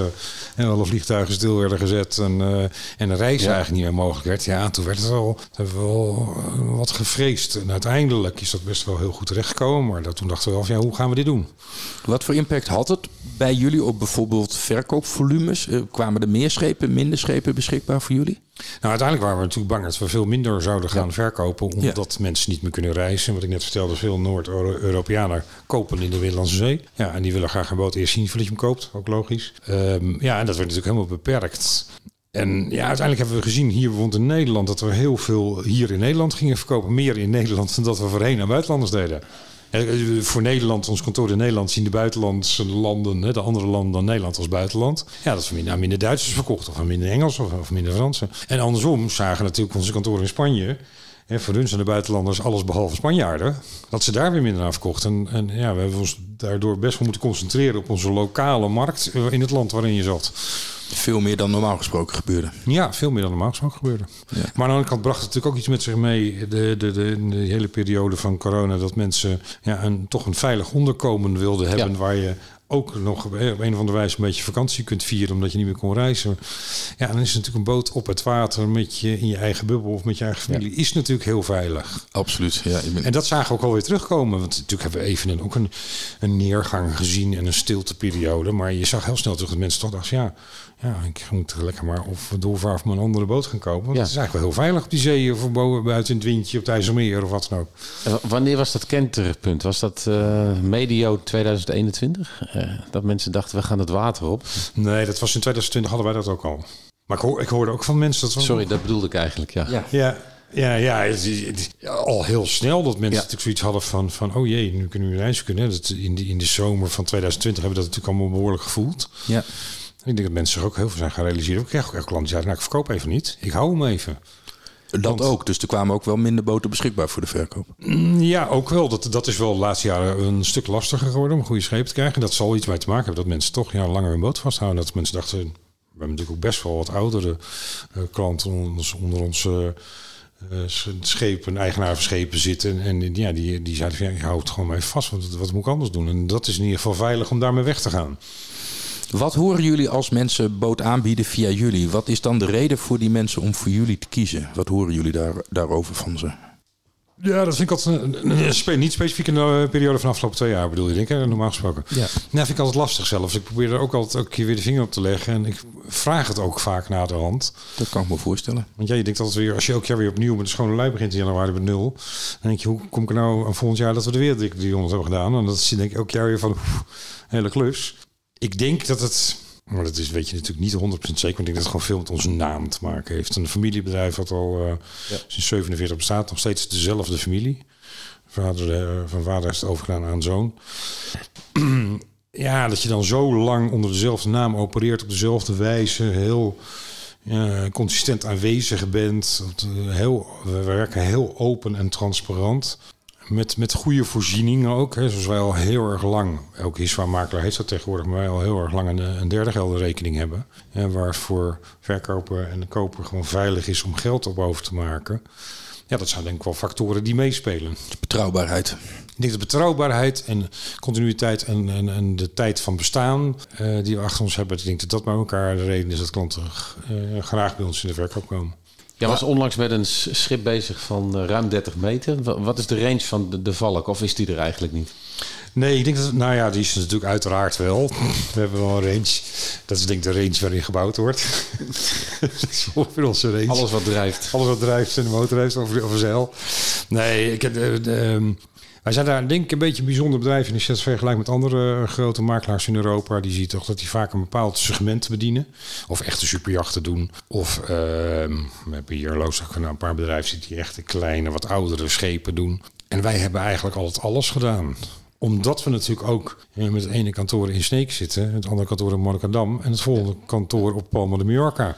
eh, alle vliegtuigen stil werden gezet en, eh, en de reis Ja. eigenlijk niet meer mogelijk werd. Ja, toen werd het hebben we wel eh, wat gevreesd. En uiteindelijk is dat best wel heel goed terechtgekomen. Maar dat, toen dachten we wel van, ja, hoe gaan we dit doen? Wat voor impact had het bij jullie op bijvoorbeeld verkoopvolumes? Eh, kwamen er meer schepen, minder schepen beschikbaar voor jullie? Nou, uiteindelijk waren we natuurlijk bang dat we veel minder zouden gaan verkopen. Omdat mensen niet meer kunnen reizen. Wat ik net vertelde, veel Noord-Europeanen kopen in de Middellandse Zee. Ja, en die willen graag een boot eerst zien voordat je hem koopt. Ook logisch. Ehm, ja, en dat werd natuurlijk helemaal beperkt. En ja, uiteindelijk hebben we gezien hier bijvoorbeeld in Nederland dat we heel veel hier in Nederland gingen verkopen. Meer in Nederland dan dat we voorheen aan buitenlanders deden. Eh, Voor Nederland, ons kantoor in Nederland, zien de buitenlandse landen, de andere landen dan Nederland als buitenland. Ja, dat we aan minder Duitsers verkocht of minder Engels of, of minder Fransen. En andersom zagen natuurlijk onze kantoren in Spanje. Hè, voor hun zijn de buitenlanders alles behalve Spanjaarden. Dat ze daar weer minder aan verkochten. En, en ja, we hebben ons daardoor best wel moeten concentreren op onze lokale markt eh, in het land waarin je zat. Veel meer dan normaal gesproken gebeurde. Ja, veel meer dan normaal gesproken gebeurde. Ja. Maar aan de andere kant bracht het natuurlijk ook iets met zich mee. De, de, de, hele periode van corona. Dat mensen ja, een, toch een veilig onderkomen wilden hebben. Ja. Waar je ook nog op een of andere wijze een beetje vakantie kunt vieren. Omdat je niet meer kon reizen. Ja, dan is natuurlijk een boot op het water met je in je eigen bubbel of met je eigen familie. Is natuurlijk heel veilig. Absoluut. Ja, ik ben- En dat zagen we ook alweer terugkomen. Want natuurlijk hebben we even een, ook een, een neergang gezien en een stilteperiode. Maar je zag heel snel terug dat mensen toch dachten... ja, ja ik moet lekker maar of doorvaar of een andere boot gaan kopen. Want Ja. het is eigenlijk wel heel veilig op die zee... of boven, buiten het windje, op het IJsselmeer of wat dan ook. Wanneer was dat kenterpunt? Was dat eh, medio 2021? Eh, dat mensen dachten, we gaan het water op. Nee, dat was in 2020 hadden wij dat ook al. Maar ik, hoor, ik hoorde ook van mensen... Dat Sorry, dat bedoelde ik eigenlijk, ja. Ja. Ja, ja, ja, het al heel snel dat mensen Ja. natuurlijk zoiets hadden van, van... oh jee, nu kunnen we reizen kunnen. Dat in, de, in de zomer van 2020 hebben we dat natuurlijk allemaal behoorlijk gevoeld. ja. Ik denk dat mensen zich ook heel veel zijn gaan realiseren. Ik krijg ook echt klanten die zeiden, nou, ik verkoop even niet. Ik hou hem even. Dat Want- ook. Dus er kwamen ook wel minder boten beschikbaar voor de verkoop. Mm, Ja, ook wel. Dat, dat is wel de laatste jaren een stuk lastiger geworden om een goede scheep te krijgen. Dat zal iets mee te maken hebben dat mensen toch ja, langer hun boot vasthouden. Dat mensen dachten, we hebben natuurlijk ook best wel wat oudere eh, klanten onder onze eh, schepen, eigenaar van schepen zitten. En ja, die, die zeiden van, ja, ik hou het gewoon even vast, want wat moet ik anders doen? En dat is in ieder geval veilig om daarmee weg te gaan. Wat horen jullie als mensen boot aanbieden via jullie? Wat is dan de reden voor die mensen om voor jullie te kiezen? Wat horen jullie daar, daarover van ze? Ja, dat vind ik altijd een, een- een spe- niet specifiek in de periode van de afgelopen twee jaar bedoel je, denk ik, hè, normaal gesproken. Ja. Nou, vind ik altijd lastig zelfs. Ik probeer er ook altijd keer weer de vinger op te leggen. En ik vraag het ook vaak na de hand. Dat kan ik me voorstellen. Want ja, je denkt altijd weer, als je elk jaar weer opnieuw met een schone lei begint in januari met nul. Dan denk je, hoe kom ik nou aan volgend jaar dat we er weer dik 300 hebben gedaan? En dat is denk ik elk jaar weer van, oef, hele klus. Ik denk dat het, maar dat is, weet je natuurlijk niet 100% zeker. Want ik denk dat het gewoon veel met onze naam te maken heeft. Een familiebedrijf wat al eh, sinds 47 bestaat. Nog steeds dezelfde familie. Vader, eh, van vader is het overgedaan aan zoon. ja, dat je dan zo lang onder dezelfde naam opereert op dezelfde wijze, heel consistent aanwezig bent. Eh, heel, we werken heel open en transparant. Met, met goede voorzieningen ook. Hè, zoals wij al heel erg lang, elke hiswa-makelaar heeft dat tegenwoordig, maar wij al heel erg lang een, een derde geldenrekening hebben. Hè, waar het voor verkoper en de koper gewoon veilig is om geld op over te maken. Ja, dat zijn denk ik wel factoren die meespelen. Betrouwbaarheid. Ik denk de betrouwbaarheid en continuïteit en, en, en de tijd van bestaan eh, die we achter ons hebben. Ik denk dat dat bij elkaar de reden is dat klanten eh, graag bij ons in de verkoop komen. Jij was onlangs met een schip bezig van eh, ruim 30 meter. Wa- Wat is de range van de, de Valk? Of is die er eigenlijk niet? Nee, ik denk dat, nou ja, die is natuurlijk uiteraard wel. We hebben wel een range. Dat is denk ik de range waarin gebouwd wordt. dat is ongeveer onze range. Alles wat drijft. Alles wat drijft en de motor heeft over, over zeil. Nee, ik heb, ehm, wij zijn daar denk ik een beetje een bijzonder bedrijf in. Als je dat vergelijkt met andere grote makelaars in Europa, die ziet toch dat die vaak een bepaald segment bedienen. Of echte superjachten doen. Of ehm, we hebben hier in Loosdrecht een paar bedrijven zitten die echt kleine, wat oudere schepen doen. En wij hebben eigenlijk altijd alles gedaan omdat we natuurlijk ook eh, met het ene kantoor in Sneek zitten, het andere kantoor in Monnikendam en het volgende kantoor op Palma de Mallorca.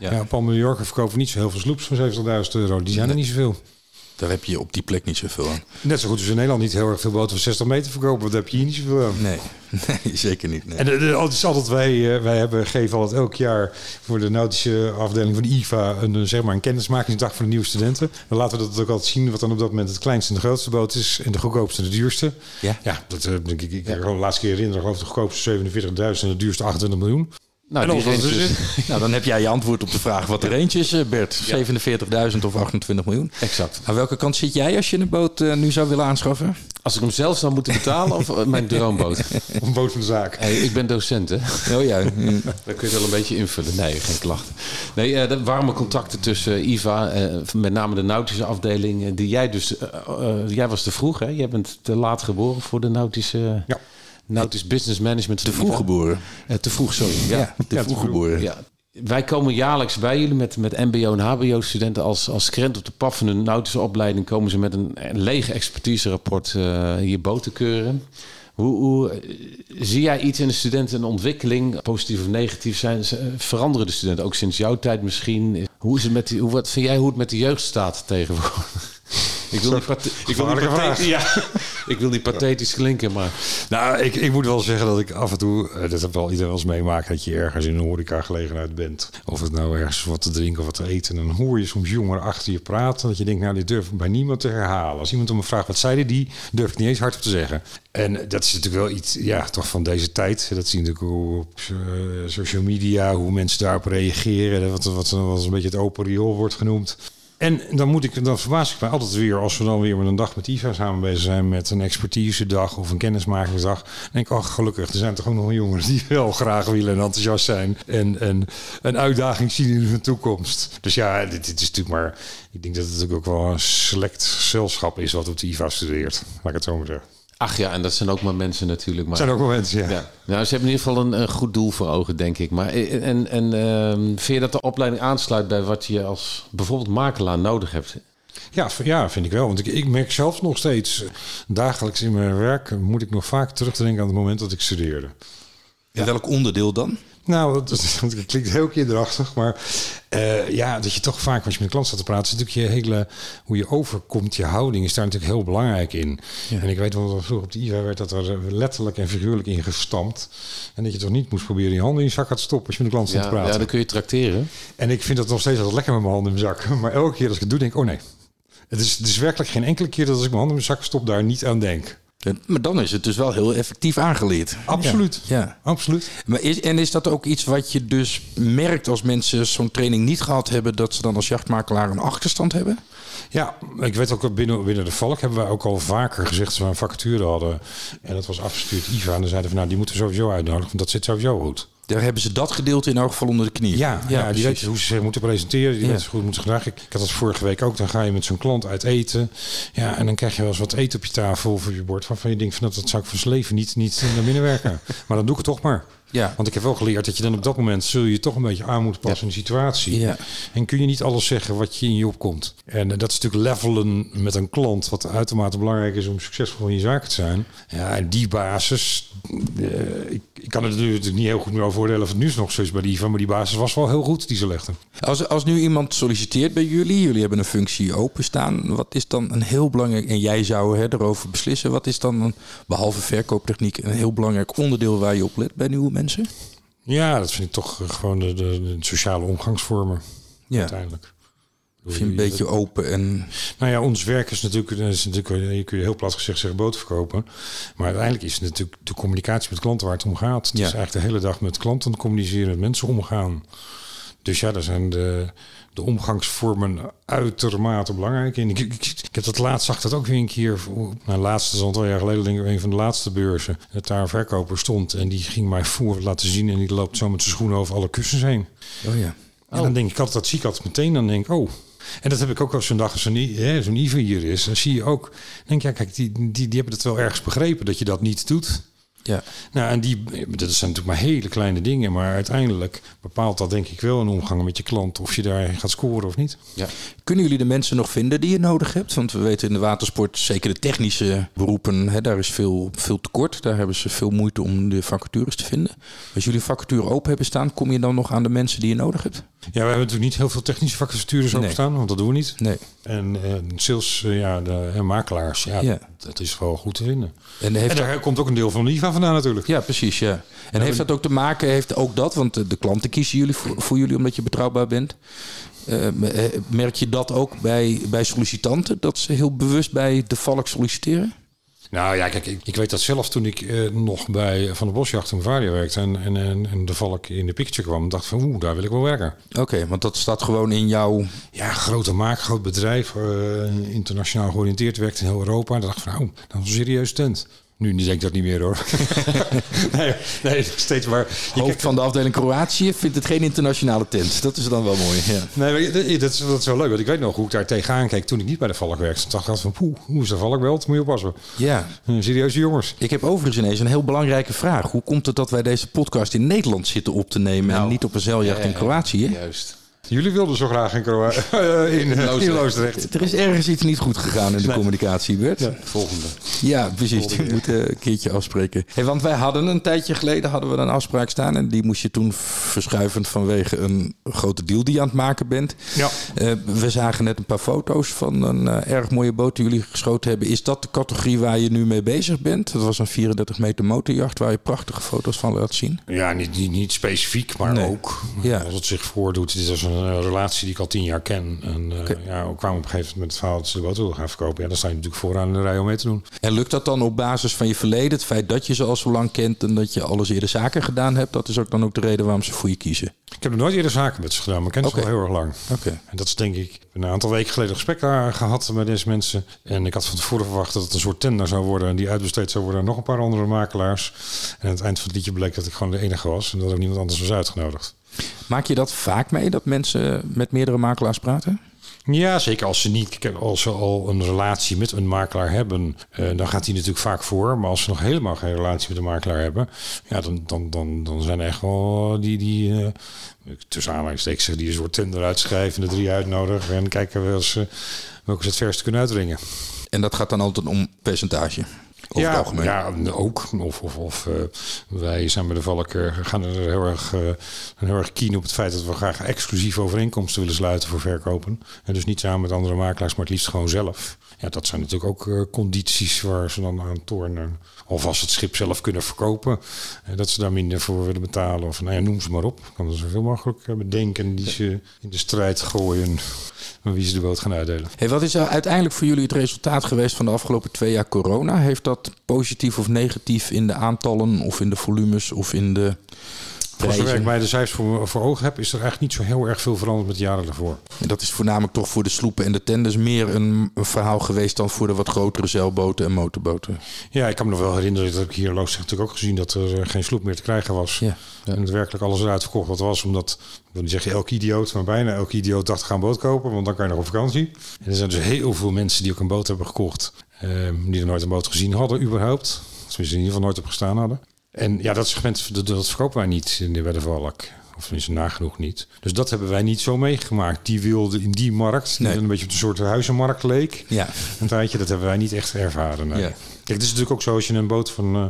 Ja. Ja, Palm Mallorca verkopen niet zo heel veel sloeps van 70.000 euro. Die zijn er niet zoveel. Daar heb je op die plek niet zoveel aan. Net zo goed als in Nederland niet heel erg veel boten van 60 meter verkopen. Want daar heb je hier niet zoveel aan. Nee, nee zeker niet. Nee. En het is altijd wij, eh, wij hebben, geven altijd elk jaar voor de nautische afdeling van de IVA een, eh, zeg maar een kennismakingsdag voor de nieuwe studenten. Dan laten we dat ook altijd zien wat dan op dat moment het kleinste en de grootste boot is. En de goedkoopste en de duurste. Ja. Ja, dat eh, denk ik. Ik kan gewoon de laatste keer herinneren. Geloof ik, de goedkoopste 47.000 en de duurste 28 miljoen. Nou, En die er Nou, dan heb jij je antwoord op de vraag wat de range is, eh, Bert. 47.000 of 28 miljoen. Exact. Aan welke kant zit jij als je een boot eh, nu zou willen aanschaffen? Als ik hem zelf zou moeten betalen of eh, mijn droomboot? Of een boot van de zaak. Hey, ik ben docent, hè? Oh ja, mm. Dan kun je het wel een beetje invullen. Nee, geen klachten. Nee, eh, de warme contacten tussen IVA, eh, met name de nautische afdeling, die jij dus... jij was te vroeg, hè? Jij bent te laat geboren voor de nautische... Ja. Nautisch Business Management. te vroeg geboren. Eh, te vroeg, sorry. Ja, Ja. te Ja. Ja. Wij komen jaarlijks bij jullie met, met MBO en HBO-studenten als, als krent op de pap van hun nautische opleiding. Komen ze met een, een lege expertise-rapport eh, hier boten keuren. Hoe, hoe eh, zie jij iets in de studenten, een ontwikkeling, positief of negatief? Zijn, veranderen de studenten ook sinds jouw tijd misschien? Hoe is het met die, hoe, wat vind jij hoe het met de jeugd staat tegenwoordig? Ik wil, niet pathe- ik, wil niet gevaarlijke pathetisch, ja, ik wil niet pathetisch klinken, maar Nou, ik, ik moet wel zeggen dat ik af en toe, eh, dat heb wel iedereen wel eens meemaakt, dat je ergens in een horecagelegenheid bent. Of het nou ergens wat te drinken of wat te eten. En dan hoor je soms jongeren achter je praten. Dat je denkt, nou, dit durf ik bij niemand te herhalen. Als iemand om me vraagt, wat zei die? Durf ik niet eens hardop te zeggen. En dat is natuurlijk wel iets, ja, toch van deze tijd. Dat zie je natuurlijk op eh, social media, hoe mensen daarop reageren. Wat, wat, wat een beetje het open riool wordt genoemd. En dan moet ik, dan verbaas ik mij altijd weer als we dan weer met een dag met IVA samen bezig zijn met een expertisedag of een kennismakingsdag. Dan denk ik, oh gelukkig, er zijn toch ook nog jongens die wel graag willen en enthousiast zijn en, en een uitdaging zien in hun toekomst. Dus ja, dit, dit is natuurlijk maar, ik denk dat het natuurlijk ook wel een select gezelschap is wat op de IVA studeert. Laat ik het zo maar zeggen. Ach ja, en dat zijn ook maar mensen natuurlijk. Maar zijn ook wel mensen, ja. Ja, nou, ze hebben in ieder geval een, een goed doel voor ogen, denk ik. Maar eh, en, en ehm, vind je dat de opleiding aansluit bij wat je als bijvoorbeeld makelaar nodig hebt? Ja, ja, vind ik wel. Want ik, ik merk zelf nog steeds, eh, dagelijks in mijn werk, moet ik nog vaak terug te denken aan het moment dat ik studeerde. In welk onderdeel dan? Nou, dat, klinkt heel kinderachtig, maar eh, ja, dat je toch vaak als je met een klant staat te praten, is natuurlijk je hele, hoe je overkomt, je houding is daar natuurlijk heel belangrijk in. En ik weet wel dat vroeger op de IVA werd dat er letterlijk en figuurlijk in gestampt. En dat je toch niet moest proberen je handen in je zak te stoppen als je met een klant staat Ja, te praten. ja, dan kun je trakteren. En ik vind dat nog steeds altijd lekker met mijn handen in mijn zak. Maar elke keer als ik het doe, denk ik, oh nee. Het is, het is werkelijk geen enkele keer dat als ik mijn handen in mijn zak stop, daar niet aan denk. Maar dan is het dus wel heel effectief aangeleerd. Absoluut. Ja. Absoluut. Maar is, en is dat ook iets wat je dus merkt als mensen zo'n training niet gehad hebben, dat ze dan als jachtmakelaar een achterstand hebben? Ja, ik weet ook binnen, binnen de Valk hebben wij ook al vaker gezegd dat we een vacature hadden. En dat was afgestuurd IVA. En dan zeiden we, nou, die moeten we sowieso uitnodigen, want dat zit sowieso goed. Daar hebben ze dat gedeelte in elk geval onder de knie. Ja, ja, die weten hoe ze zich moeten presenteren. Die Ja. weten goed moeten gedragen. Ik, ik had dat vorige week ook. Dan ga je met zo'n klant uit eten. Ja, en dan krijg je wel eens wat eten op je tafel of op je bord. Waarvan je denkt, van, dat, dat zou ik van zijn leven niet, niet naar binnen werken. maar dan doe ik het toch maar. Ja. Want ik heb wel geleerd dat je dan op dat moment zul je toch een beetje aan moeten passen in de situatie. Ja. En kun je niet alles zeggen wat je in je opkomt. En eh, dat is natuurlijk levelen met een klant, wat uitermate belangrijk is om succesvol in je zaken te zijn. Ja, en die basis, eh, ik, ik kan er natuurlijk niet heel goed meer over oordelen of het nu nog zo is bij die IVA, maar die basis was wel heel goed die ze legden. Als, als nu iemand solliciteert bij jullie, jullie hebben een functie openstaan, wat is dan een heel belangrijk, en jij zou hè, erover beslissen, wat is dan, een, behalve verkooptechniek, een heel belangrijk onderdeel waar je op let bij nieuwe mensen? Ja, dat vind ik toch eh, gewoon de, de, de sociale omgangsvormen Ja, uiteindelijk. Een beetje open en... Nou ja, ons werk is natuurlijk, is natuurlijk je kun je heel plat gezegd zeggen boot verkopen. Maar uiteindelijk is het natuurlijk de communicatie met klanten waar het om gaat. Het Ja. is eigenlijk de hele dag met klanten communiceren, met mensen omgaan. Dus ja, daar zijn de, de omgangsvormen uitermate belangrijk in. Ik, ik, ik heb dat laatst, zag dat ook weer een keer. voor- Nou, laatste is al twee jaar geleden, denk ik, een van de laatste beurzen. Dat daar een verkoper stond en die ging mij voor laten zien. En die loopt zo met zijn schoenen over alle kussens heen. Oh ja. En dan denk ik altijd, dat zie ik altijd meteen. Dan denk ik, oh. En dat heb ik ook op zo'n dag als zo'n I- hè, zo'n Ivo hier is. Dan zie je ook, denk ik, ja, kijk, die, die, die hebben het wel ergens begrepen dat je dat niet doet. Ja. Nou, en die, dat zijn natuurlijk maar hele kleine dingen, maar uiteindelijk bepaalt dat denk ik wel een omgang met je klant of je daar gaat scoren of niet. Ja. Kunnen jullie de mensen nog vinden die je nodig hebt? Want we weten in de watersport, zeker de technische beroepen, hè, daar is veel, veel tekort. Daar hebben ze veel moeite om de vacatures te vinden. Als jullie vacature open hebben staan, kom je dan nog aan de mensen die je nodig hebt? Ja, we hebben natuurlijk niet heel veel technische vacatures Nee. openstaan, want dat doen we niet. Nee. En, en sales, eh, ja, de en makelaars, ja, Ja. dat is wel goed te vinden. En heeft En daar komt ook een deel van de IVA vandaan natuurlijk. Ja, precies. Ja. En heeft dat ook te maken, heeft ook dat, want de, de klanten kiezen jullie voor, voor jullie omdat je betrouwbaar bent. Eh, eh, merk je dat ook bij, bij sollicitanten, dat ze heel bewust bij de valk solliciteren? Nou ja, kijk, ik, ik weet dat zelf toen ik eh, nog bij Van de Bosjacht en Varia werkte en, en, en, en de valk in de picture kwam, dacht van oeh, daar wil ik wel werken. Oké, want dat staat gewoon in jouw... Ja, grote maak, groot bedrijf, eh, internationaal georiënteerd, werkt in heel Europa. En dacht van nou, dat is een serieus tent. Nu denk ik dat niet meer hoor. nee, nee, steeds maar. Je Hoofd van de afdeling Kroatië vindt het geen internationale tent. Dat is dan wel mooi. Ja. Nee, dat is, dat is wel leuk. Want ik weet nog hoe ik daar tegenaan keek toen ik niet bij de Valk werkte. Toen dacht ik altijd van, poeh, hoe is de Valk wel? Moet je oppassen. ja. Eh, Serieuze jongens. Ik heb overigens ineens een heel belangrijke vraag. Hoe komt het dat wij deze podcast in Nederland zitten op te nemen en Nou, niet op een zeiljacht in Kroatië? Juist. Jullie wilden zo graag in, Kroa- eh, in, eh, in Loosdrecht. Er is ergens iets niet goed gegaan in de communicatie, Bert. Ja, Volgende. precies. Die moeten een keertje afspreken. Hey, want wij hadden een tijdje geleden hadden we een afspraak staan. En die moest je toen verschuiven vanwege een grote deal die je aan het maken bent. Ja. Eh, we zagen net een paar foto's van een eh, erg mooie boot die jullie geschoten hebben. Is dat de categorie waar je nu mee bezig bent? Dat was een 34 meter motorjacht waar je prachtige foto's van laat zien. Ja, niet, niet, niet specifiek, maar Nee. ook. Ja. Als het zich voordoet. Dit is een eh, relatie die ik al tien jaar ken. En Oké. ja, we kwamen op een gegeven moment met het verhaal dat ze de boot wilden gaan verkopen. Ja, dan sta je natuurlijk vooraan in de rij om mee te doen. En lukt dat dan op basis van je verleden? Het feit dat je ze al zo lang kent en dat je alles eerder zaken gedaan hebt. Dat is ook dan ook de reden waarom ze voor je kiezen. Ik heb nog nooit eerder zaken met ze gedaan, maar ik ken ze al heel erg lang. Oké. En dat is denk ik een aantal weken geleden gesprek daar gehad met deze mensen. En ik had van tevoren verwacht dat het een soort tender zou worden. En die uitbesteed zou worden aan nog een paar andere makelaars. En aan het eind van het liedje bleek dat ik gewoon de enige was. En dat ook niemand anders was uitgenodigd. Maak je dat vaak mee, dat mensen met meerdere makelaars praten? Ja, zeker als ze niet, als ze al een relatie met een makelaar hebben, eh, dan gaat die natuurlijk vaak voor. Maar als ze nog helemaal geen relatie met een makelaar hebben, ja, dan, dan, dan, dan zijn er echt wel die, die eh, tussen aanhalingstekens die een soort tender uitschrijven, de drie uitnodigen en kijken wel eens, eh, welke ze het verste kunnen uitdringen. En dat gaat dan altijd om percentage? Over ja, het algemeen? ja, ook. Of, of, of eh, wij zijn bij de Valk eh, gaan er heel erg, eh, heel erg keen op het feit dat we graag exclusief overeenkomsten willen sluiten voor verkopen. En dus niet samen met andere makelaars, maar het liefst gewoon zelf. Ja, dat zijn natuurlijk ook condities waar ze dan aan tornen. Of als het schip zelf kunnen verkopen, dat ze daar minder voor willen betalen. Of nou ja, noem ze maar op. Ik kan er zoveel mogelijk bedenken die ze in de strijd gooien. Met wie ze de boot gaan uitdelen. Hey, wat is uiteindelijk voor jullie het resultaat geweest van de afgelopen twee jaar corona? Heeft dat positief of negatief in de aantallen of in de volumes of in de Zover ik mij de cijfers voor, voor ogen heb, is er eigenlijk niet zo heel erg veel veranderd met de jaren daarvoor. En dat is voornamelijk toch voor de sloepen en de tenders meer een, een verhaal geweest dan voor de wat grotere zeilboten en motorboten. Ja, ik kan me nog wel herinneren dat ik hier Loos natuurlijk ook gezien dat er eh, geen sloep meer te krijgen was. Ja, ja. En werkelijk alles eruit verkocht wat was. Omdat, ik wil niet zeggen elke idioot, maar bijna elke idioot dacht gaan boot kopen. Want dan kan je nog op vakantie. En er zijn dus heel veel mensen die ook een boot hebben gekocht. ehm, die er nooit een boot gezien hadden überhaupt. Tenminste in ieder geval nooit op gestaan hadden. En ja, dat segment dat, dat verkopen wij niet in de, bij de Valk. Of tenminste nagenoeg niet. Dus dat hebben wij niet zo meegemaakt. Die wilde in die markt, die Nee. een beetje op een soort huizenmarkt leek. Ja, Een tijdje, dat hebben wij niet echt ervaren. nee. Ja. Kijk, het is natuurlijk ook zo als je een boot van, eh,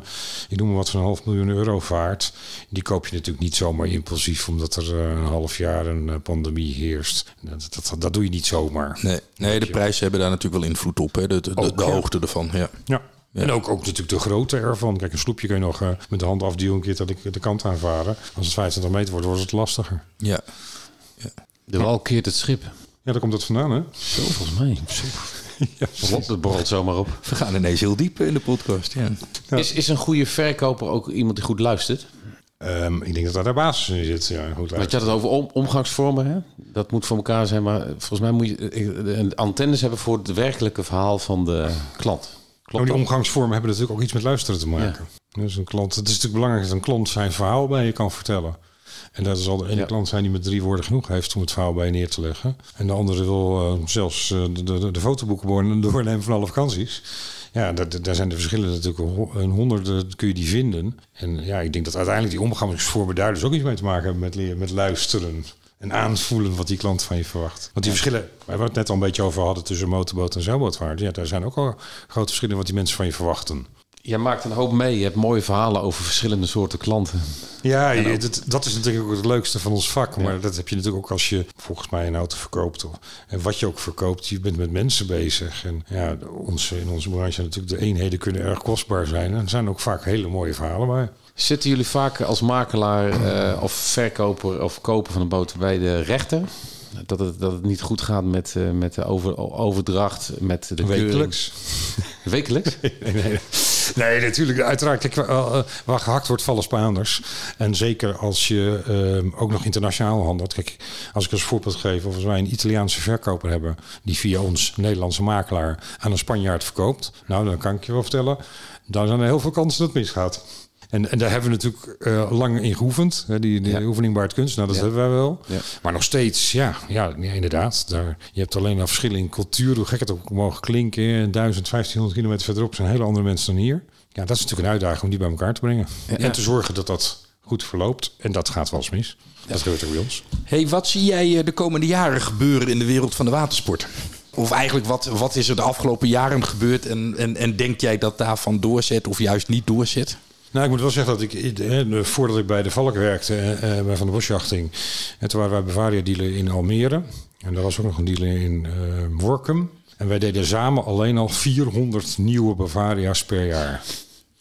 ik noem maar wat, van een half miljoen euro vaart. Die koop je natuurlijk niet zomaar impulsief, omdat er eh, een half jaar een eh, pandemie heerst. Dat, dat, dat doe je niet zomaar. nee, nee de prijzen hebben daar natuurlijk wel invloed op. Hè? De, de, de, Ook, de ja. hoogte ervan. Ja. Ja. En ook, ook natuurlijk de grootte ervan. Kijk, een sloepje kun je nog eh, met de hand afduwen een keer dat ik de kant aanvaren. Als het 25 meter wordt, wordt het lastiger. Ja. De wal keert het schip. Ja, daar komt het vandaan, hè? Zo, volgens mij. Ja, Klopt, het borrelt zomaar op. We gaan ineens heel diep in de podcast. Ja. Ja. Is, is een goede verkoper ook iemand die goed luistert? Ehm, ik denk dat daar de basis in zit. Ja, goed Want je had het over om- omgangsvormen. Hè? Dat moet voor elkaar zijn. Maar volgens mij moet je eh, eh, antennes hebben voor het werkelijke verhaal van de klant. Nou, die omgangsvormen hebben natuurlijk ook iets met luisteren te maken. Dus een klant, het is natuurlijk belangrijk dat een klant zijn verhaal bij je kan vertellen. En dat zal de ene Ja. klant zijn die met drie woorden genoeg heeft om het verhaal bij je neer te leggen. En de andere wil eh, zelfs eh, de, de, de fotoboeken door- doornemen van alle vakanties. ja, daar, daar zijn de verschillen natuurlijk een honderden kun je die vinden. En ja, ik denk dat uiteindelijk die omgangsvormen ook iets mee te maken hebben met, leren- met luisteren. En aanvoelen wat die klant van je verwacht. Want die verschillen, waar we het net al een beetje over hadden tussen motorboot en zeilbootvaart. Ja, daar zijn ook al grote verschillen wat die mensen van je verwachten. Jij maakt een hoop mee. Je hebt mooie verhalen over verschillende soorten klanten. Ja, je- dat, dat is natuurlijk ook het leukste van ons vak. Maar dat heb je natuurlijk ook als je volgens mij een auto verkoopt. Of, en wat je ook verkoopt, je bent met mensen bezig. En ja, onze, in onze branche natuurlijk de eenheden kunnen erg kostbaar zijn. En er zijn ook vaak hele mooie verhalen bij. Zitten jullie vaak als makelaar eh, of verkoper of koper van een boot bij de rechter? Dat het, dat het niet goed gaat met, eh, met de over, overdracht, met de keuring? Wekelijks. Wekelijks? Nee, nee. Nee, natuurlijk. Uiteraard. Kijk, eh, eh, waar gehakt wordt, vallen Spaanders. En zeker als je eh, ook nog internationaal handelt. Kijk, als ik als voorbeeld geef, of als wij een Italiaanse verkoper hebben... die via ons Nederlandse makelaar aan een Spanjaard verkoopt... nou, dan kan ik je wel vertellen, dan zijn er heel veel kansen dat het misgaat. En, en daar hebben we natuurlijk eh, lang in geoefend. Hè, die die Ja. oefening kunst, nou dat Ja. hebben wij wel. Ja. Maar nog steeds, ja, ja, inderdaad. Daar, je hebt alleen al verschillen in cultuur, hoe gek het ook mogen klinken. 1000, 1500 kilometer verderop zijn hele andere mensen dan hier. Ja, dat is natuurlijk een uitdaging om die bij elkaar te brengen. En te zorgen dat dat goed verloopt. En dat gaat wel eens mis. Dat gebeurt ook bij ons. Hey, wat zie jij eh, de komende jaren gebeuren in de wereld van de watersport? Of eigenlijk, wat, wat is er de afgelopen jaren gebeurd en, en, en denk jij dat daarvan doorzet of juist niet doorzet? Nou, ik moet wel zeggen dat ik, eh, voordat ik bij de Valk werkte, eh, eh, bij Van de Bosjachting, en toen waren wij Bavaria dealer in Almere. En daar was ook nog een dealer in eh Workum. En wij deden samen alleen al 400 nieuwe Bavaria's per jaar.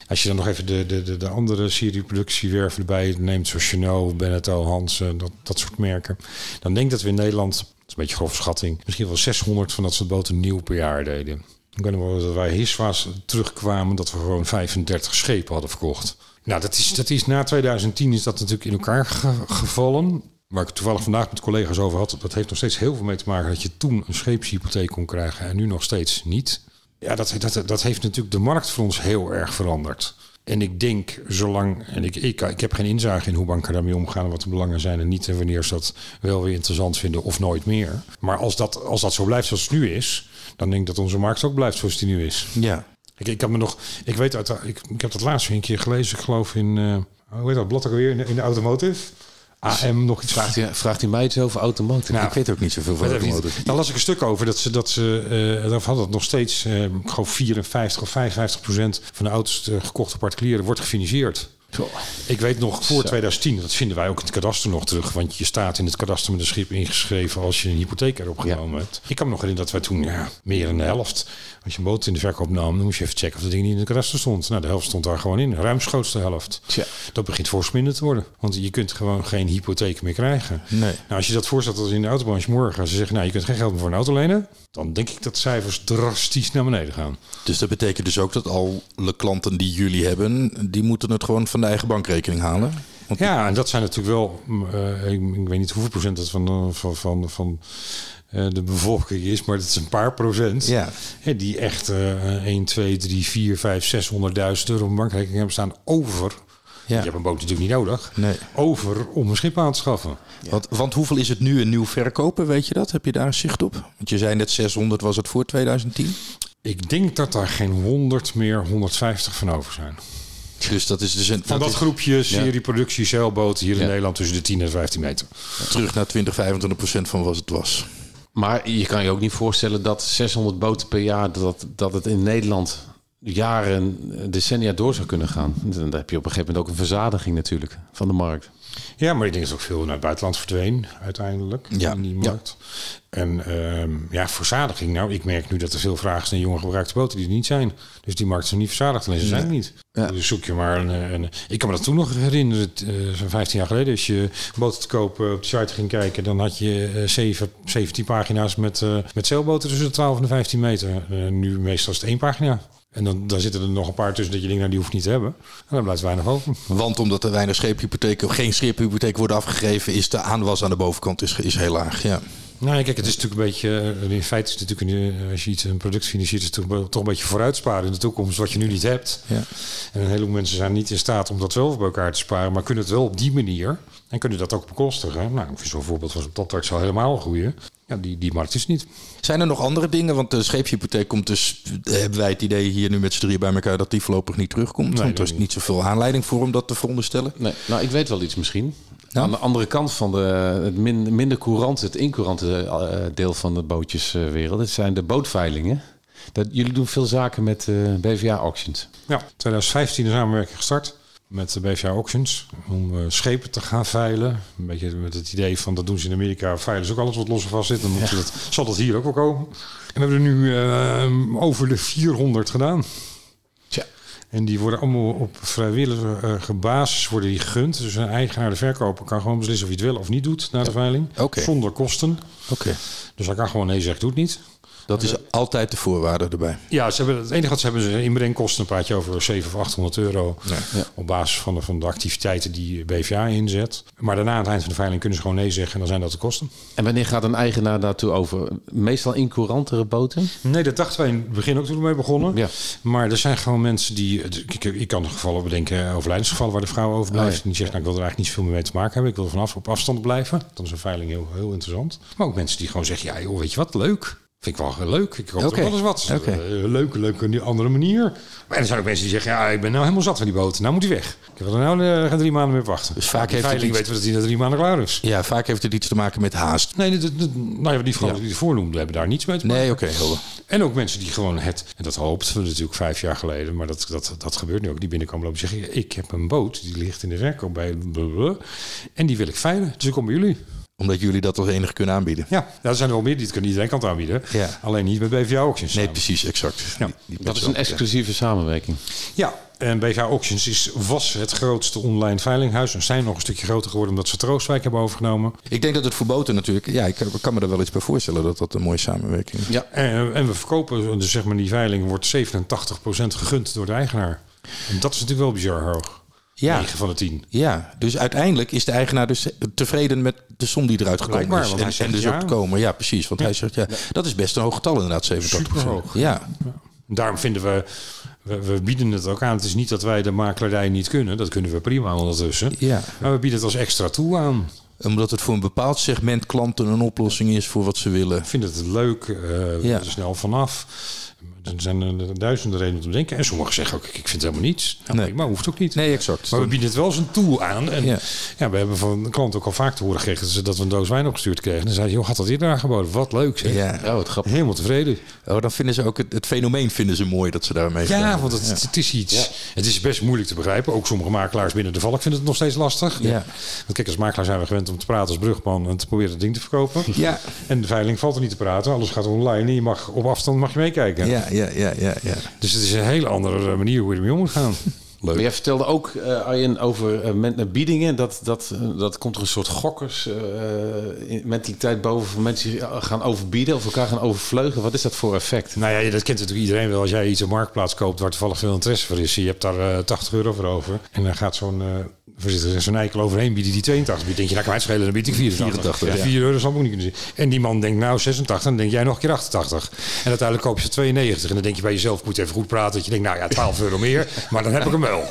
Als je dan nog even de, de, de, de andere serieproductiewerven erbij neemt, zoals Chanel, Beneteau, Hansen, dat, dat soort merken. Dan denk ik dat we in Nederland, dat is een beetje grove schatting, misschien wel 600 van dat soort boten nieuw per jaar deden. Ik weet nog wel dat wij Hiswa's terugkwamen, dat we gewoon 35 schepen hadden verkocht. Nou, dat is, dat is na 2010 is dat natuurlijk in elkaar ge- gevallen. Waar ik toevallig vandaag met collega's over had, dat heeft nog steeds heel veel mee te maken dat je toen een scheepshypotheek kon krijgen en nu nog steeds niet. Ja, dat, dat, dat heeft natuurlijk de markt voor ons heel erg veranderd. En ik denk, zolang, en ik, ik, ik heb geen inzage in hoe banken daarmee omgaan wat de belangen zijn en niet en wanneer ze dat wel weer interessant vinden of nooit meer. Maar als dat, als dat zo blijft zoals het nu is, dan denk ik dat onze markt ook blijft zoals die nu is. Ja. Ik, ik kan me nog, ik weet uit, ik, ik heb dat laatst weer een keer gelezen, ik geloof in, eh hoe heet dat blad ook weer in, de- in de automotive. AM nog iets Vraagt hij, vraagt hij mij iets over automotive? Nou, ik weet ook niet zoveel van automotive. Daar las ik een stuk over dat ze dat ze eh daar hadden het nog steeds eh ik geloof 54 of 55 procent van de auto's eh, gekochte particulieren wordt gefinancierd. Ik weet nog voor Zo. 2010, dat vinden wij ook in het kadaster nog terug, want je staat in het kadaster met een schip ingeschreven als je een hypotheek erop genomen hebt. Ik kan me nog herinneren dat wij toen ja, meer dan de helft, als je een boot in de verkoop nam, dan moest je even checken of dat ding niet in het kadaster stond. Nou, de helft stond daar gewoon in, ruimschoots de helft. Tja. Dat begint fors minder te worden, want je kunt gewoon geen hypotheek meer krijgen. Nee. Nou, als je dat voorstelt als in de autobranche morgen, ze zeggen, nou, je kunt geen geld meer voor een auto lenen, dan denk ik dat cijfers drastisch naar beneden gaan. Dus dat betekent dus ook dat alle klanten die jullie hebben, die moeten het gewoon van de eigen bankrekening halen. Want Ja, en dat zijn natuurlijk wel, mm, eh, ik, ik weet niet hoeveel procent dat van, de- van, van, van eh, de bevolking is, maar dat is een paar procent. Ja. Hè, die echt eh 1, 2, 3, 4, 5, 600.000 euro op bankrekening hebben staan over. Ja. Je hebt een boot natuurlijk niet nodig. Nee. Over om een schip aan te schaffen. Want, want hoeveel is het nu een nieuw verkopen, weet je dat? Heb je daar zicht op? Want je zei net 600 was het voor 2010. Ik denk dat daar geen 100 meer 150 van over zijn. Dus dat is dus een, Van dat is groepje serieproductie zeilboten hier in Ja. Nederland tussen de 10 en 15 meter. terug naar 20, 25 procent van wat het was. Maar je kan je ook niet voorstellen dat 600 boten per jaar, dat, dat het in Nederland jaren, decennia door zou kunnen gaan. Dan heb je op een gegeven moment ook een verzadiging natuurlijk van de markt. Ja, maar ik denk dat ook veel naar het buitenland verdween uiteindelijk Ja, in die ja. markt. En ehm, ja, verzadiging. Nou, ik merk nu dat er veel vragen zijn naar jonge gebruikte boten die er niet zijn. Dus die markt is nog niet verzadigd, alleen ze zijn er niet. Ja. Dus zoek je maar een, een... Ik kan me dat toen nog herinneren, eh, zo'n 15 jaar geleden. Als je boten te kopen op de site ging kijken, dan had je eh, zeven, 17 pagina's met, eh, met zeilboten tussen de 12 en de 15 meter. Eh, nu meestal is het één pagina. En dan, dan zitten er nog een paar tussen dat je denkt, nou die hoeft niet te hebben. En dan blijft weinig over. Want omdat er weinig scheephypotheken of geen scheephypotheek worden afgegeven, is de aanwas aan de bovenkant is, is heel laag. Ja. Nou, kijk, het is natuurlijk een beetje. eh, In feite is het natuurlijk eh, als je iets een product financiert, is het toch, toch een beetje vooruitsparen in de toekomst, wat je nu niet hebt. Ja. En een heleboel mensen zijn niet in staat om dat wel bij elkaar te sparen, maar kunnen het wel op die manier en kunnen dat ook bekostigen. Nou, ik vind zo'n voorbeeld van zo'n Tatrax al helemaal groeien. Ja, die, die markt is niet. Zijn er nog andere dingen? Want de scheepshypotheek komt dus, eh, hebben wij het idee hier nu met z'n drieën bij elkaar, dat die voorlopig niet terugkomt. Nee, want er dat is niet. zoveel aanleiding voor om dat te veronderstellen. Nee, nou, ik weet wel iets misschien. Nou? Aan de andere kant van de, het min- minder courante, het incourante eh, deel van de bootjeswereld, dat zijn de bootveilingen. Dat, jullie doen veel zaken met eh, BVA-auctions. Ja, 2015 een samenwerking gestart met de BVA Auctions om eh, schepen te gaan veilen. Een beetje met het idee van dat doen ze in Amerika, veilen ze ook alles wat los en vast zit. Dan moeten ze dat, zal dat hier ook wel komen. En we hebben er nu eh, over de 400 gedaan. Tja. En die worden allemaal op vrijwillige basis worden die gegund. Dus een eigenaar, de verkoper, kan gewoon beslissen of hij het wel of niet doet na de veiling. Zonder kosten. Oké. Dus hij kan gewoon nee zeggen, doet niet. Dat is altijd de voorwaarde erbij. Ja, ze hebben, het enige wat ze hebben is inbrengkosten. Dan praat je over 700 of 800 euro. Ja. Op basis van de, van de activiteiten die BVA inzet. Maar daarna aan het eind van de veiling kunnen ze gewoon nee zeggen. En dan zijn dat de kosten. En wanneer gaat een eigenaar daartoe over? Meestal incourantere boten? Nee, dat dachten wij in het begin ook toen we mee begonnen. Ja. Maar er zijn gewoon mensen die... Ik, ik kan gevallen bedenken, overlijdensgevallen waar de vrouw overblijft. Oh, ja. En die zegt, nou, ik wil er eigenlijk niet zoveel meer mee te maken hebben. Ik wil vanaf op afstand blijven. Dan is een veiling heel, heel interessant. Maar ook mensen die gewoon zeggen, ja joh, weet je wat, leuk. Vind ik wel leuk. Ik hoop ook wel eens wat. Oké. Eh, leuk, leuk op die andere manier. Maar er zijn ook mensen die zeggen, ja, ik ben nou helemaal zat van die boot. Nou moet hij weg. Ik wil er nou gaan drie maanden mee wachten. Dus vaak heeft het iets- weten we dat hij na drie maanden klaar is. Ja, vaak heeft het iets te maken met haast. Nee, dat, dat, nou ja, die vrouwen Ja. die noemden, hebben daar niets mee te maken. Nee, oké. helder. En ook mensen die gewoon het, en dat hoopten we natuurlijk vijf jaar geleden, maar dat, dat, dat gebeurt nu ook, die binnenkomen lopen en zeggen, ik heb een boot, die ligt in de verkoop bij blablabla, en die wil ik veilen, dus ik kom bij jullie. Omdat jullie dat als enige kunnen aanbieden. Ja, nou, er zijn er wel meer die het kan iedereen kan het aanbieden. Ja. Alleen niet met BVA Auctions. Nee, precies, exact. Ja. Die- die Dat is een exclusieve samenwerking. Ja, en BVA Auctions is, was het grootste online veilinghuis. En zijn nog een stukje groter geworden omdat ze Troostwijk hebben overgenomen. Ik denk dat het voor boten natuurlijk... Ja, ik kan me er wel iets bij voorstellen dat dat een mooie samenwerking is. Ja. En, en we verkopen, dus zeg maar die veiling wordt 87% gegund door de eigenaar. En dat is natuurlijk wel bizar hoog. Ja. 9 van de 10. Ja, dus uiteindelijk is de eigenaar dus tevreden met de som die eruit gekomen Blijkbaar, is. En, dus ja. ook te komen. Ja, precies. Want hij zegt ja, dat is best een hoog getal inderdaad, 87 Superhoog. Ja, Daarom vinden we, we, we bieden het ook aan. Het is niet dat wij de makelaardij niet kunnen. Dat kunnen we prima ondertussen. ja. Maar we bieden het als extra toe aan. Omdat het voor een bepaald segment klanten een oplossing is voor wat ze willen. Ik vind het leuk. eh Ja. Er snel vanaf. Er zijn er duizenden redenen om te denken. En sommigen zeggen ook, ik vind het helemaal niets. Nou, Nee. Maar hoeft ook niet. Nee, exact. Maar we bieden het wel als een tool aan. En Ja. ja. we hebben van de klant ook al vaak te horen gekregen dat ze- dat we een doos wijn opgestuurd kregen. En dan zei hij, joh, had dat eerder aangeboden? Wat leuk zeg. Ja. Oh, wat grappig. Helemaal tevreden. Oh, dan vinden ze ook het, het fenomeen vinden ze mooi dat ze daarmee Ja, gaan. want het, het is iets. Het is best moeilijk te begrijpen. Ook sommige makelaars binnen de valk vinden het nog steeds lastig. Ja. Want kijk, als makelaar zijn we gewend om te praten als brugman en te proberen het ding te verkopen. Ja. En de veiling valt er niet te praten. Alles gaat online en je mag op afstand mag je meekijken. Ja, ja, ja, ja, ja. Dus het is een hele andere manier hoe je ermee om moet gaan. Leuk. Maar jij vertelde ook, eh Arjen, over men- eh, biedingen. Dat, dat, eh, dat komt er een soort gokkers mentaliteit boven van mensen die gaan overbieden of elkaar gaan overvleugelen. Wat is dat voor effect? Nou ja, dat kent natuurlijk iedereen wel. Als jij iets op Marktplaats koopt waar toevallig veel interesse voor is. Je hebt daar eh, 80 euro voor over. En dan gaat zo'n... voorzitter zo'n eikel overheen bieden die 82 biedt. denk je, nou kan mij schelen, dan bied ik 84. 84, ja. 4 euro zal ik ook niet kunnen zien. En die man denkt nou 86, dan denk jij nog een keer 88. En uiteindelijk koop je ze 92. En dan denk je bij jezelf, ik moet even goed praten. Dat je denkt, nou ja, 12 euro meer. Maar dan heb ik hem wel.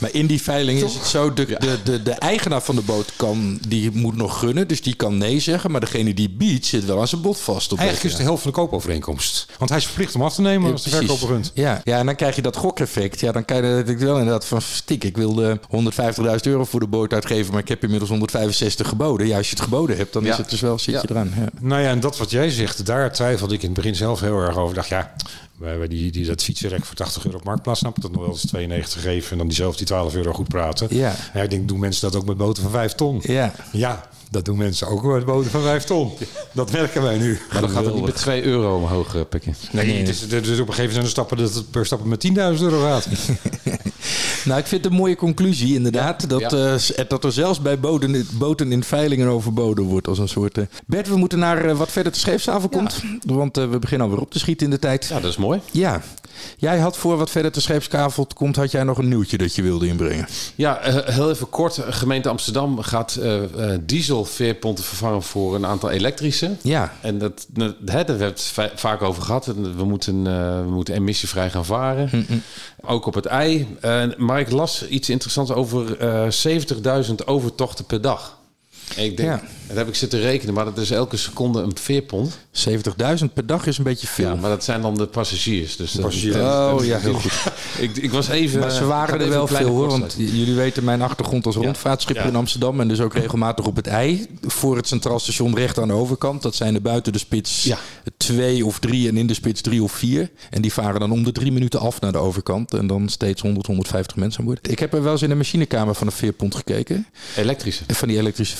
Maar in die veiling is het zo, de, de, de, de eigenaar van de boot kan, die moet nog gunnen, dus die kan nee zeggen. Maar degene die biedt zit wel aan zijn bod vast. Op Eigenlijk is het de helft van de koopovereenkomst. Want hij is verplicht om af te nemen als de verkoper gunt. Ja, ja, en dan krijg je dat gokeffect. Ja, dan kan je natuurlijk wel inderdaad van stik. Ik wilde 150.000 euro voor de boot uitgeven, maar ik heb inmiddels 165 geboden. Ja, als je het geboden hebt, dan Ja. is het dus wel, zit Ja. je eraan. Ja. Nou ja, en dat wat jij zegt, daar twijfelde ik in het begin zelf heel erg over. Ik dacht, ja, bij bij die, die dat fietsenrek voor 80 euro op Marktplaats, snap ik dat nog wel eens 92 geven en dan die zelf die 12 euro goed praten. Ja. ja ik denk, doen mensen dat ook met boten van 5 ton? Ja. Ja, dat doen mensen ook met boten van 5 ton. Dat merken wij nu. Maar dan gaat het niet met 2 euro omhoog eh, pikken. Nee, er is op een gegeven moment zijn er stappen dat het per stappen met 10.000 euro gaat. Nou, ik vind het een mooie conclusie inderdaad. dat, Ja. eh, dat er zelfs bij boten, boten in veilingen overboden wordt als een soort... eh, Bert, we moeten naar eh, wat verder de scheepstafel komt. Want eh, we beginnen alweer op te schieten in de tijd. Ja, dat is mooi. Ja, jij had voor wat verder te scheepskavel komt, had jij nog een nieuwtje dat je wilde inbrengen. Ja, eh, heel even kort. Gemeente Amsterdam gaat eh eh, dieselveerponten vervangen voor een aantal elektrische. Ja, En dat, daar hebben we het vaak over gehad. We moeten, we moeten emissievrij gaan varen. Ook op het ei. Maar ik las iets interessants over eh 70.000 overtochten per dag. Ik denk, Ja. dat heb ik zitten rekenen, maar dat is elke seconde een veerpond. 70.000 per dag is een beetje veel. Ja, maar dat zijn dan de passagiers. Dus passagiers. Oh ja, heel goed. ik, ik was even. Maar ze waren er wel veel hoor. Want jullie weten mijn achtergrond als rondvaartschipper Ja. in Amsterdam. En dus ook regelmatig op het ei. Voor het Centraal Station recht aan de overkant. Dat zijn er buiten de spits Ja. twee of drie. En in de spits drie of vier. En die varen dan om de drie minuten af naar de overkant. En dan steeds 100, 150 mensen aan boord. Ik heb er wel eens in de machinekamer van een veerpont gekeken. Elektrische. Van die elektrische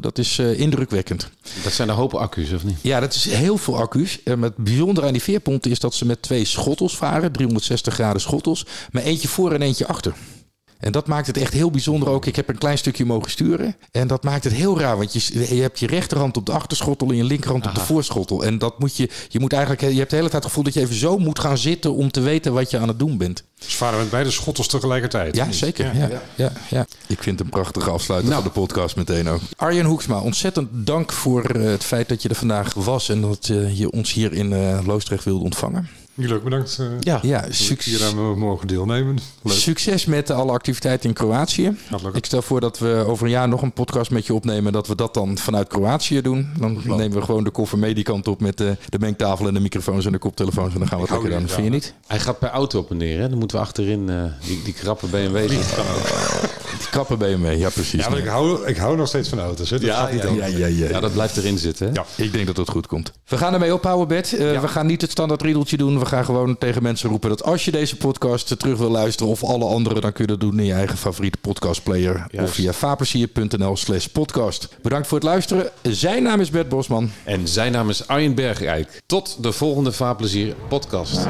Dat is eh, indrukwekkend. Dat zijn een hoop accu's, of niet? Ja, dat is heel veel accu's. En het bijzondere aan die veerponten is dat ze met twee schottels varen. 360 graden schottels. Maar eentje voor en eentje achter. En dat maakt het echt heel bijzonder ook. Ik heb een klein stukje mogen sturen. En dat maakt het heel raar. Want je, je hebt je rechterhand op de achterschottel en je linkerhand op de voorschottel. En dat moet je, je moet eigenlijk, je hebt de hele tijd het gevoel dat je even zo moet gaan zitten om te weten wat je aan het doen bent. Dus varen met beide schottels tegelijkertijd. Ja, zeker. Ja, ja. Ja, Ik vind het een prachtige afsluiter Nou. van de podcast meteen ook. Arjen Hoeksma, ontzettend dank voor eh, het feit dat je er vandaag was. En dat eh, je ons hier in eh, Loosdrecht wilde ontvangen. Jullie ook bedankt. eh, Ja. Ja, succes. hier aan mo- mogen deelnemen. Leuk. Succes met alle activiteiten in Kroatië. Ik stel voor dat we over een jaar nog een podcast met je opnemen. Dat we dat dan vanuit Kroatië doen. Dan nemen we gewoon de koffer mee die kant op met de, de mengtafel en de microfoons en de koptelefoons. En dan gaan we het lekker dan. Vind je niet? Hij gaat per auto op en neer. Hè? Dan moeten we achterin eh, die, die krappe BMW. Die je mee. Ja, precies. Ja, maar ik hou, ik hou nog steeds van auto's. Hè. Dat gaat niet ja, over. ja, ja, ja. Ja, dat blijft erin zitten. Hè? Ja. Ik denk dat het goed komt. We gaan ermee ophouden, Bert. Eh, We gaan niet het standaard riedeltje doen. We gaan gewoon tegen mensen roepen dat als je deze podcast terug wil luisteren... of alle andere, dan kun je dat doen in je eigen favoriete podcastplayer. Juist. Of via vapersier.nl slash podcast. Bedankt voor het luisteren. Zijn naam is Bert Bosman. En zijn naam is Arjen Bergijk. Tot de volgende Vaarplezier podcast.